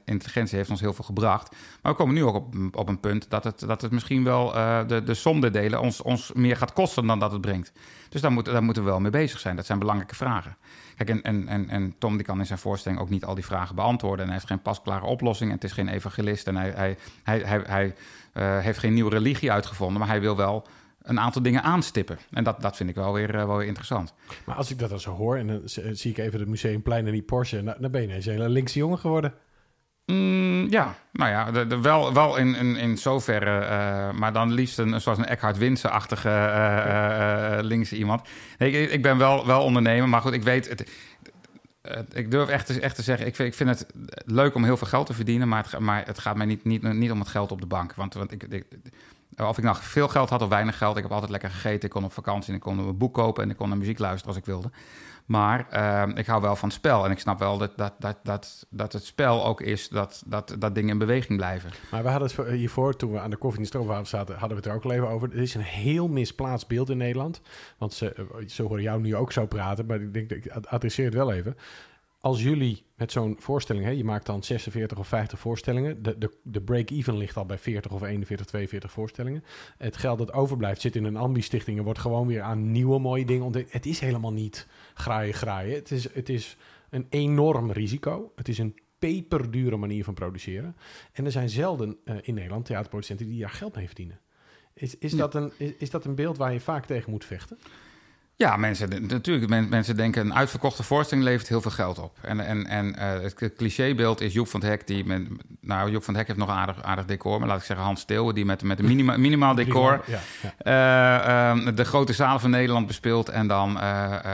S2: intelligentie heeft ons heel veel gebracht. We komen nu ook op, op een punt dat het, dat het misschien wel uh, de, de somdedelen ons, ons meer gaat kosten dan dat het brengt. Dus daar, moet, daar moeten we wel mee bezig zijn. Dat zijn belangrijke vragen. Kijk, en, en, en, en Tom die kan in zijn voorstelling ook niet al die vragen beantwoorden. En hij heeft geen pasklare oplossing. En het is geen evangelist. En hij, hij, hij, hij, uh, heeft geen nieuwe religie uitgevonden. Maar hij wil wel een aantal dingen aanstippen. En dat, dat vind ik wel weer, uh, wel weer interessant.
S1: Maar als ik dat dan zo hoor en dan zie ik even het Museumplein en die Porsche... Nou, dan ben je ineens een hele linkse jongen geworden.
S2: Mm, ja, nou ja, wel, wel in, in, zoverre, uh, maar dan liefst een, zoals een Eckhard Winsen-achtige uh, linkse iemand. Nee, ik, ik ben wel, wel ondernemer, maar goed, ik weet... Het, ik durf echt te, echt te zeggen, ik vind, ik vind het leuk om heel veel geld te verdienen, maar het, maar het gaat mij niet, niet, niet om het geld op de bank. Want, want ik of ik nou veel geld had of weinig geld, ik heb altijd lekker gegeten. Ik kon op vakantie en ik kon een boek kopen en ik kon naar muziek luisteren als ik wilde. Maar uh, ik hou wel van het spel. En ik snap wel dat, dat, dat, dat, dat het spel ook is dat, dat, dat dingen in beweging blijven.
S1: Maar we hadden het hiervoor, toen we aan de koffie in de stroomhaven zaten, hadden we het er ook al even over. Er is een heel misplaatst beeld in Nederland. Want ze, eh, ze horen jou nu ook zo praten, maar ik denk, ik adresseer het wel even als jullie met zo'n voorstelling, hè, je maakt dan 46 of 50 voorstellingen, de, de, de break-even ligt al bij 40 of 41, 42 voorstellingen. Het geld dat overblijft zit in een ambi-stichting en wordt gewoon weer aan nieuwe mooie dingen ontdekt. Het is helemaal niet graaien, graaien. Het is, het is een enorm risico. Het is een peperdure manier van produceren. En er zijn zelden uh, in Nederland theaterproducenten die daar geld mee verdienen. Is, is, dat een, is, is dat een beeld waar je vaak tegen moet vechten?
S2: Ja, mensen, natuurlijk. mensen denken een uitverkochte voorstelling levert heel veel geld op. En, en, en uh, het clichébeeld is Joep van het Hek, die met, nou, Joep van het Hek heeft nog een aardig, aardig decor, maar laat ik zeggen Hans Steeuwen, die met, met een minima, minimaal decor ja, ja. Uh, uh, de grote zalen van Nederland bespeelt en dan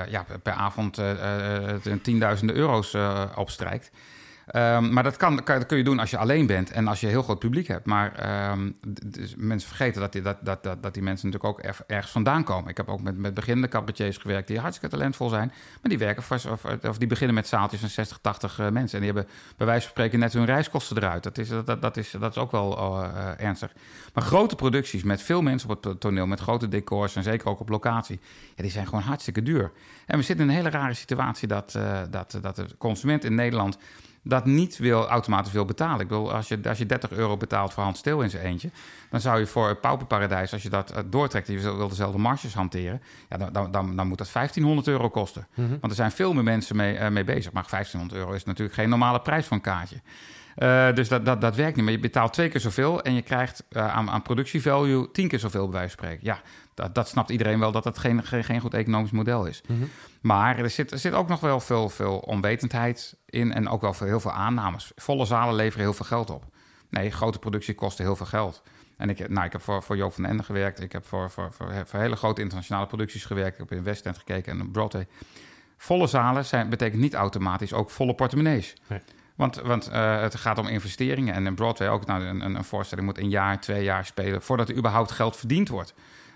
S2: ja, per avond tienduizenden euro's opstrijkt. Um, maar dat, kan, dat kun je doen als je alleen bent en als je een heel groot publiek hebt. Maar um, dus mensen vergeten dat die, dat, dat, dat, die mensen natuurlijk ook ergens vandaan komen. Ik heb ook met, met beginnende cabaretiers gewerkt die hartstikke talentvol zijn. Maar die werken voor, of, of die beginnen met zaaltjes van 60, 80 uh, mensen. En die hebben bij wijze van spreken net hun reiskosten eruit. Dat is, dat, dat is, dat is ook wel uh, ernstig. Maar grote producties met veel mensen op het toneel, met grote decors en zeker ook op locatie. Ja, die zijn gewoon hartstikke duur. En we zitten in een hele rare situatie dat, uh, dat, dat de consument in Nederland dat niet wil, automatisch wil betalen. Ik bedoel, als je, als je 30 euro betaalt voor Hans Stil in zijn eentje... dan zou je voor het Pauperparadijs, als je dat uh, doortrekt... en je wil, dezelfde marges hanteren... Ja, dan, dan, dan, dan moet dat 1500 euro kosten. Mhm. Want er zijn veel meer mensen mee, uh, mee bezig. Maar 1500 euro is natuurlijk geen normale prijs voor een kaartje. Uh, dus dat, dat, dat werkt niet. Maar je betaalt twee keer zoveel en je krijgt uh, aan, aan productievalue tien keer zoveel, bij wijze van spreken. Ja, dat, dat snapt iedereen wel dat dat geen, geen, geen goed economisch model is. Mm -hmm. Maar er zit, er zit ook nog wel veel, veel onwetendheid in en ook wel veel, heel veel aannames. Volle zalen leveren heel veel geld op. Nee, grote productie kosten heel veel geld. En ik, nou, ik heb voor, voor Joop van den Ende gewerkt. Ik heb voor, voor, voor, voor, hele grote internationale producties gewerkt. Ik heb in West End gekeken en Broadway. Volle zalen zijn, betekent niet automatisch ook volle portemonnees. Nee. Want, want uh, het gaat om investeringen. En in Broadway ook. Nou, een, een voorstelling moet een jaar, twee jaar spelen... voordat er überhaupt geld verdiend wordt.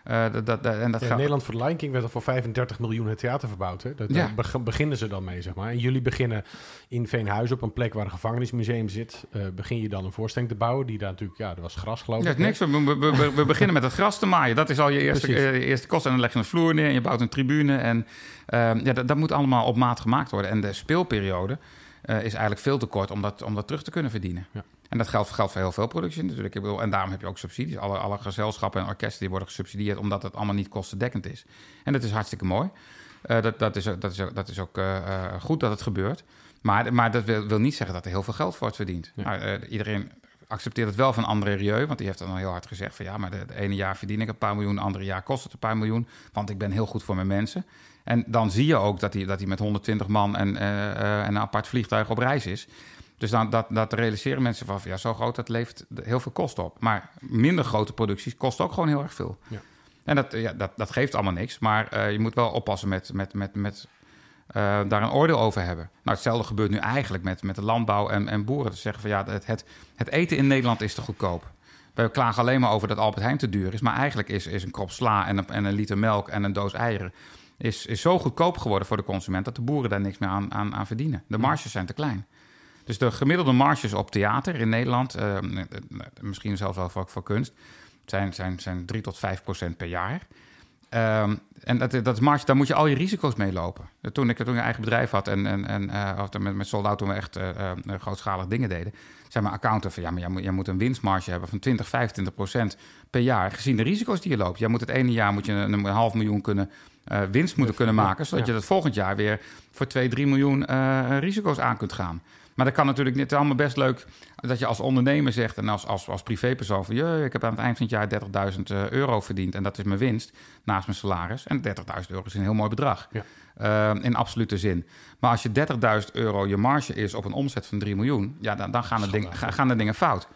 S1: Uh, dat, dat, en dat ja, Nederland voor Lion King werd er voor 35 miljoen het theater verbouwd. Hè? Dat, ja. Daar beginnen ze dan mee, zeg maar. En jullie beginnen in Veenhuizen, op een plek waar een gevangenismuseum zit... Uh, begin je dan een voorstelling te bouwen, die daar natuurlijk... Ja, er was gras, geloof
S2: ik. Ja, niks. We, we, we, we, beginnen met het gras te maaien. Dat is al je eerste, uh, eerste kost. En dan leg je een vloer neer en je bouwt een tribune. En ehm, ja, dat, dat moet allemaal op maat gemaakt worden. En de speelperiode... Uh, is eigenlijk veel te kort om dat, om dat terug te kunnen verdienen. Ja. En dat geldt, geldt voor heel veel producties natuurlijk. Ik bedoel, en daarom heb je ook subsidies. Alle, alle gezelschappen en orkesten die worden gesubsidieerd... omdat het allemaal niet kostendekkend is. En dat is hartstikke mooi. Uh, dat, dat, is, dat, is, dat is ook uh, goed dat het gebeurt. Maar, maar dat wil, wil, niet zeggen dat er heel veel geld wordt verdiend. Ja. Nou, iedereen accepteert het wel van André Rieu, want die heeft dan heel hard gezegd van ja, maar de, ene jaar verdien ik een paar miljoen, andere jaar kost het een paar miljoen, want ik ben heel goed voor mijn mensen. En dan zie je ook dat hij, dat hij met 120 man en, en een apart vliegtuig op reis is. Dus dan, dat, dat realiseren mensen van, ja, zo groot, dat levert heel veel kosten op. Maar minder grote producties kosten ook gewoon heel erg veel. Ja. En dat, ja, dat, dat geeft allemaal niks. Maar je moet wel oppassen met, met, met, met uh, daar een oordeel over hebben. Nou, hetzelfde gebeurt nu eigenlijk met, met de landbouw en, en boeren. Te zeggen van ja, het, het, het, eten in Nederland is te goedkoop. We klagen alleen maar over dat Albert Heijn te duur is. Maar eigenlijk is, is een krop sla en een, en een liter melk en een doos eieren... Is, is zo goedkoop geworden voor de consument... dat de boeren daar niks meer aan, aan, aan verdienen. De marges zijn te klein. Dus de gemiddelde marges op theater in Nederland... Uh, misschien zelfs wel voor, voor kunst... zijn, zijn, zijn 3 tot 5 procent per jaar... Um, en dat, dat is marge, daar moet je al je risico's mee lopen. Toen ik, toen ik een eigen bedrijf had en, en, en uh, met, met Sold Out toen we echt uh, uh, grootschalig dingen deden, zei mijn accountant van ja, maar jij moet, jij moet een winstmarge hebben van 20, 25 procent per jaar, gezien de risico's die je loopt. Jij moet het ene jaar moet je een, een half miljoen kunnen winst moeten kunnen maken, zodat je dat volgend jaar weer voor 2, 3 miljoen risico's aan kunt gaan. Maar dat kan natuurlijk niet. Allemaal best leuk dat je als ondernemer zegt en als, als, als privépersoon van... je, ik heb aan het eind van het jaar 30.000 eh, euro verdiend en dat is mijn winst naast mijn salaris. En 30.000 euro is een heel mooi bedrag ja. uh, in absolute zin. Maar als je 30.000 euro je marge is op een omzet van 3 miljoen... ja, dan, dan gaan, de ding, gaan de dingen fout.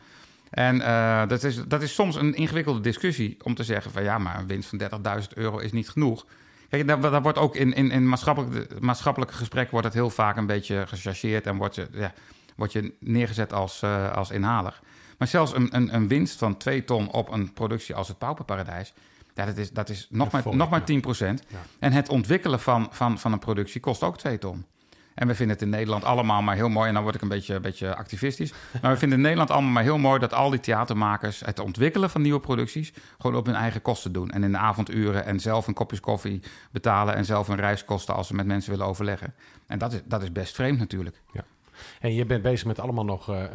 S2: En uh, dat, is, dat is soms een ingewikkelde discussie om te zeggen van... ja, maar een winst van 30.000 euro is niet genoeg... Kijk, daar, daar, wordt ook in, in, in maatschappelijke, maatschappelijke gesprekken wordt het heel vaak een beetje gechargeerd en wordt je, ja, wordt je neergezet als, uh, als inhaler. Maar zelfs een, een, een, winst van 2 ton op een productie als het Pauperparadijs, ja, dat is, dat is nog, maar, nog maar 10 procent. En het ontwikkelen van, van, van een productie kost ook 2 ton. En we vinden het in Nederland allemaal maar heel mooi. En dan word ik een beetje, een beetje activistisch. Maar we vinden in Nederland allemaal maar heel mooi dat al die theatermakers het ontwikkelen van nieuwe producties gewoon op hun eigen kosten doen. En in de avonduren en zelf een kopjes koffie betalen en zelf een reiskosten als ze met mensen willen overleggen. En dat is, dat is best vreemd natuurlijk.
S1: Ja. En je bent bezig met allemaal nog uh, uh,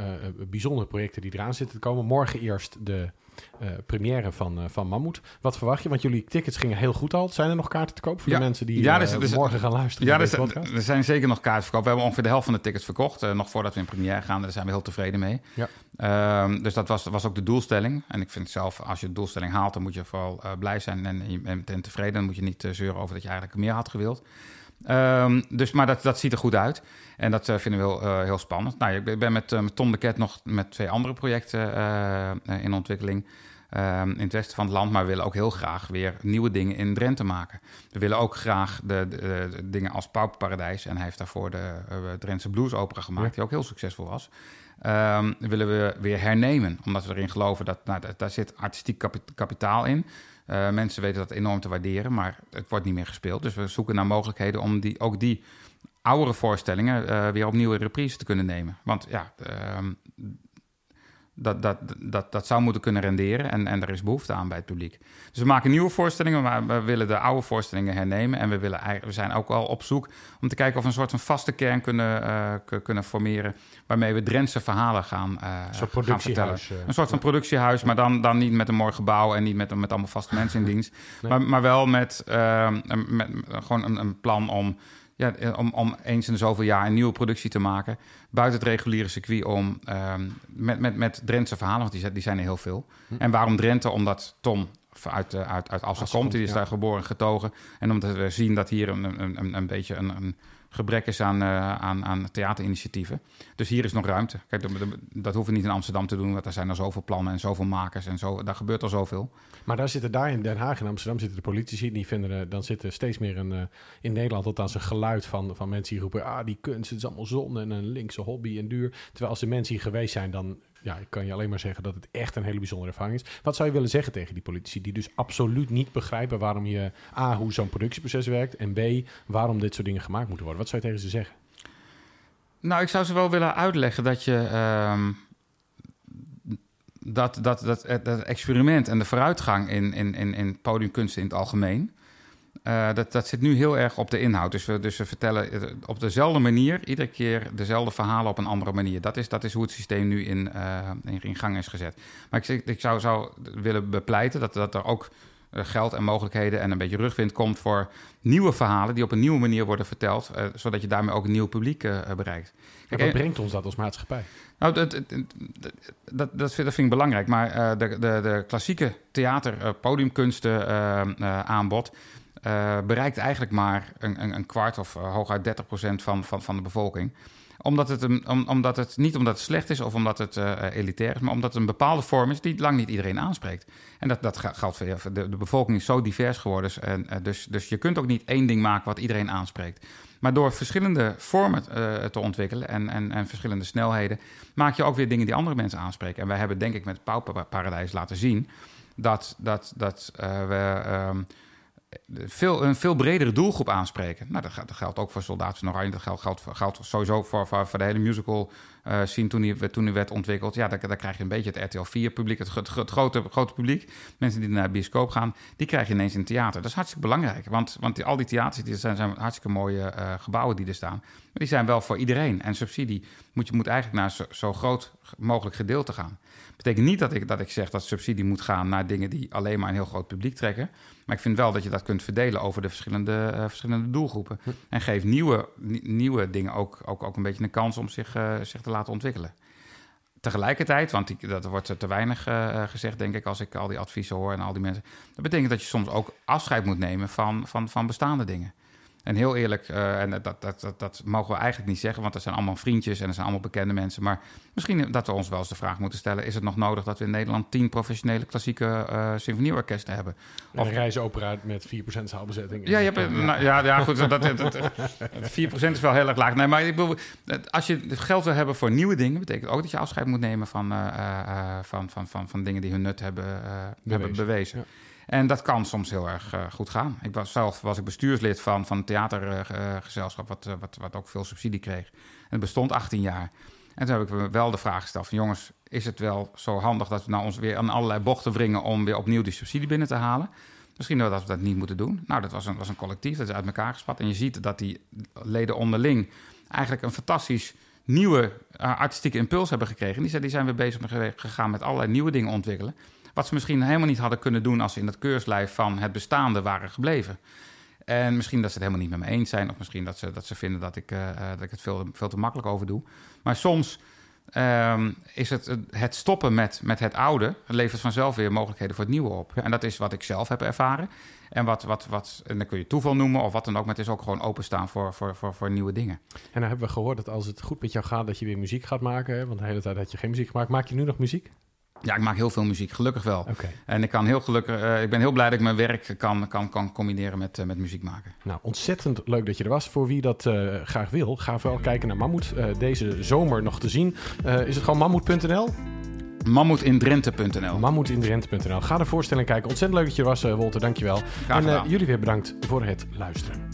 S1: bijzondere projecten die eraan zitten te komen. Morgen eerst de uh, première van, uh, van Mammoet. Wat verwacht je? Want jullie tickets gingen heel goed al. Zijn er nog kaarten te koop voor de mensen die ja, dus, uh, dus, morgen gaan luisteren?
S2: Ja, dus, er zijn zeker nog kaarten verkocht. We hebben ongeveer de helft van de tickets verkocht. nog voordat we in première gaan. Daar zijn we heel tevreden mee. Ja. Ehm, dus dat was, was ook de doelstelling. En ik vind zelf, als je de doelstelling haalt, dan moet je vooral blij zijn en, en, en, tevreden. Dan moet je niet zeuren over dat je eigenlijk meer had gewild. Um, dus, maar dat, dat ziet er goed uit. En dat uh, vinden we heel, uh, heel spannend. Nou, ik ben met, uh, met Tom de Ket nog met twee andere projecten in ontwikkeling. Um, in het westen van het land, maar we willen ook heel graag weer nieuwe dingen in Drenthe maken. We willen ook graag de, de, de dingen als Pauperparadijs, en hij heeft daarvoor de Drentse Blues Opera gemaakt, die ook heel succesvol was. Um, willen we weer hernemen, omdat we erin geloven dat nou, daar zit artistiek kapitaal in. Uh, mensen weten dat enorm te waarderen, maar het wordt niet meer gespeeld. Dus we zoeken naar mogelijkheden om die, ook die oudere voorstellingen uh, weer opnieuw in reprise te kunnen nemen. Want ja, uh, dat, dat, dat, dat zou moeten kunnen renderen en, en er is behoefte aan bij het publiek. Dus we maken nieuwe voorstellingen, maar we willen de oude voorstellingen hernemen. En we, willen, we zijn ook wel op zoek om te kijken of we een soort van vaste kern kunnen, uh, kunnen formeren. Waarmee we Drentse verhalen gaan, uh, gaan vertellen. Uh, een soort van productiehuis, maar dan, dan niet met een mooi gebouw en niet met, met allemaal vaste mensen in dienst. Nee. Maar, maar wel met, met gewoon een, een plan om ja, eh, om, om eens in de zoveel jaar een nieuwe productie te maken. Buiten het reguliere circuit om um, met, met, met Drentse verhalen, want die, die zijn er heel veel. Hm. En waarom Drenthe? Omdat Tom uit, uh, uit, uit Assen komt, die is daar geboren getogen. En omdat we zien dat hier een, een, een, een beetje een, een gebrek is aan, uh, aan, aan theaterinitiatieven. Dus hier is nog ruimte. Kijk, dat, hoeven we niet in Amsterdam te doen, want er zijn er zoveel plannen en zoveel makers en zo. Daar gebeurt al zoveel.
S1: Maar daar zitten daar in Den Haag en Amsterdam zitten de politici, die vinden, uh, dan zit er steeds meer een, uh, in Nederland althans een geluid van, van mensen die roepen, ah, die kunst, het is allemaal zonde en een linkse hobby en duur. Terwijl als de mensen hier geweest zijn, dan ja, ik kan je alleen maar zeggen dat het echt een hele bijzondere ervaring is. Wat zou je willen zeggen tegen die politici die dus absoluut niet begrijpen waarom je A, hoe zo'n productieproces werkt en B, waarom dit soort dingen gemaakt moeten worden? Wat zou je tegen ze zeggen?
S2: Nou, ik zou ze wel willen uitleggen dat je um, dat, dat, dat, dat experiment en de vooruitgang in, in, in, in podiumkunsten in het algemeen. Uh, dat, dat zit nu heel erg op de inhoud. Dus we, dus we vertellen op dezelfde manier, iedere keer dezelfde verhalen op een andere manier. Dat is, dat is hoe het systeem nu in, uh, in, in, gang is gezet. Maar ik, ik zou, zou willen bepleiten dat, dat er ook geld en mogelijkheden en een beetje rugwind komt voor nieuwe verhalen die op een nieuwe manier worden verteld, zodat je daarmee ook een nieuw publiek bereikt.
S1: Kijk, wat brengt ons dat als maatschappij?
S2: Nou, dat, dat, dat, dat, vind, ik belangrijk. Maar de, de, de klassieke theater, podiumkunsten aanbod bereikt eigenlijk maar een, een, een kwart of hooguit 30 procent van, van, van de bevolking omdat het, om, omdat het niet omdat het slecht is of omdat het uh, elitair is, maar omdat het een bepaalde vorm is die lang niet iedereen aanspreekt. En dat, dat geldt voor de, de bevolking is zo divers geworden. Dus, uh, dus, dus je kunt ook niet één ding maken wat iedereen aanspreekt. Maar door verschillende vormen uh, te ontwikkelen en, en, en verschillende snelheden, maak je ook weer dingen die andere mensen aanspreken. En wij hebben denk ik met Pauwparadijs laten zien dat, dat, dat we. Uh, veel, een veel bredere doelgroep aanspreken. Nou, dat, dat geldt ook voor Soldaten van Oranje. Dat geldt, geldt, sowieso voor, voor, voor, de hele musical uh, scene toen die, toen werd ontwikkeld. Ja, daar, daar krijg je een beetje het RTL 4-publiek, het, het, grote, grote publiek. Mensen die naar de bioscoop gaan, die krijg je ineens in het theater. Dat is hartstikke belangrijk, want, want al die theaters die zijn, zijn hartstikke mooie uh, gebouwen die er staan. Maar die zijn wel voor iedereen. En subsidie moet, je moet eigenlijk naar zo, zo groot mogelijk gedeelte gaan betekent niet dat ik, dat ik zeg dat subsidie moet gaan naar dingen die alleen maar een heel groot publiek trekken. Maar ik vind wel dat je dat kunt verdelen over de verschillende, uh, verschillende doelgroepen. Hm. En geef nieuwe, nieuwe dingen ook, ook, ook een beetje een kans om zich, uh, zich te laten ontwikkelen. Tegelijkertijd, want die, dat wordt te weinig uh, gezegd, denk ik, als ik al die adviezen hoor en al die mensen. Dat betekent dat je soms ook afscheid moet nemen van, van, van bestaande dingen. En heel eerlijk, uh, en dat, dat, dat, dat, mogen we eigenlijk niet zeggen, want er zijn allemaal vriendjes en er zijn allemaal bekende mensen. Maar misschien dat we ons wel eens de vraag moeten stellen: is het nog nodig dat we in Nederland tien professionele klassieke uh, symfonieorkesten hebben?
S1: Of een reisopera met 4% zaalbezetting.
S2: Ja, je hebt, nou, ja, ja, goed, dat, dat, dat, 4% is wel heel erg laag. Nee, maar ik bedoel, als je geld wil hebben voor nieuwe dingen, betekent ook dat je afscheid moet nemen van, uh, van, van, van, van dingen die hun nut hebben, bewezen. Hebben bewezen. Ja. En dat kan soms heel erg uh, goed gaan. Ik was zelf was ik bestuurslid van, van een theatergezelschap, wat, uh, wat, wat ook veel subsidie kreeg. Het bestond 18 jaar. En toen heb ik wel de vraag gesteld van jongens, is het wel zo handig dat we nou ons weer aan allerlei bochten wringen om weer opnieuw die subsidie binnen te halen? Misschien dat we dat niet moeten doen. Nou, dat was een, was een collectief, dat is uit elkaar gespat. En je ziet dat die leden onderling eigenlijk een fantastisch nieuwe artistieke impuls hebben gekregen. Die die zijn weer bezig gegaan met allerlei nieuwe dingen ontwikkelen. Wat ze misschien helemaal niet hadden kunnen doen als ze in dat keurslijf van het bestaande waren gebleven. En misschien dat ze het helemaal niet met me eens zijn. Of misschien dat ze, dat ze vinden dat ik, uh, dat ik het veel, veel te makkelijk over doe. Maar soms um, is het het stoppen met, met het oude. levert vanzelf weer mogelijkheden voor het nieuwe op. En dat is wat ik zelf heb ervaren. En wat, wat, wat en dan kun je toeval noemen of wat dan ook. Maar het is ook gewoon openstaan voor, voor, voor, voor nieuwe dingen.
S1: En dan hebben we gehoord dat als het goed met jou gaat, dat je weer muziek gaat maken. Hè? Want de hele tijd had je geen muziek gemaakt. Maak je nu nog muziek?
S2: Ja, ik maak heel veel muziek, gelukkig wel. Okay. En ik, kan heel gelukkig, uh, ik ben heel blij dat ik mijn werk kan, kan, kan combineren met, uh, met muziek maken.
S1: Nou, ontzettend leuk dat je er was. Voor wie dat uh, graag wil, ga vooral kijken naar Mammoet. deze zomer nog te zien. is het gewoon mammoet.nl?
S2: Mammoetindrenthe.nl
S1: Mammoetindrenthe.nl Ga de voorstelling kijken. Ontzettend leuk dat je er was, Wolter. Dankjewel. Graag. En jullie weer bedankt voor het luisteren.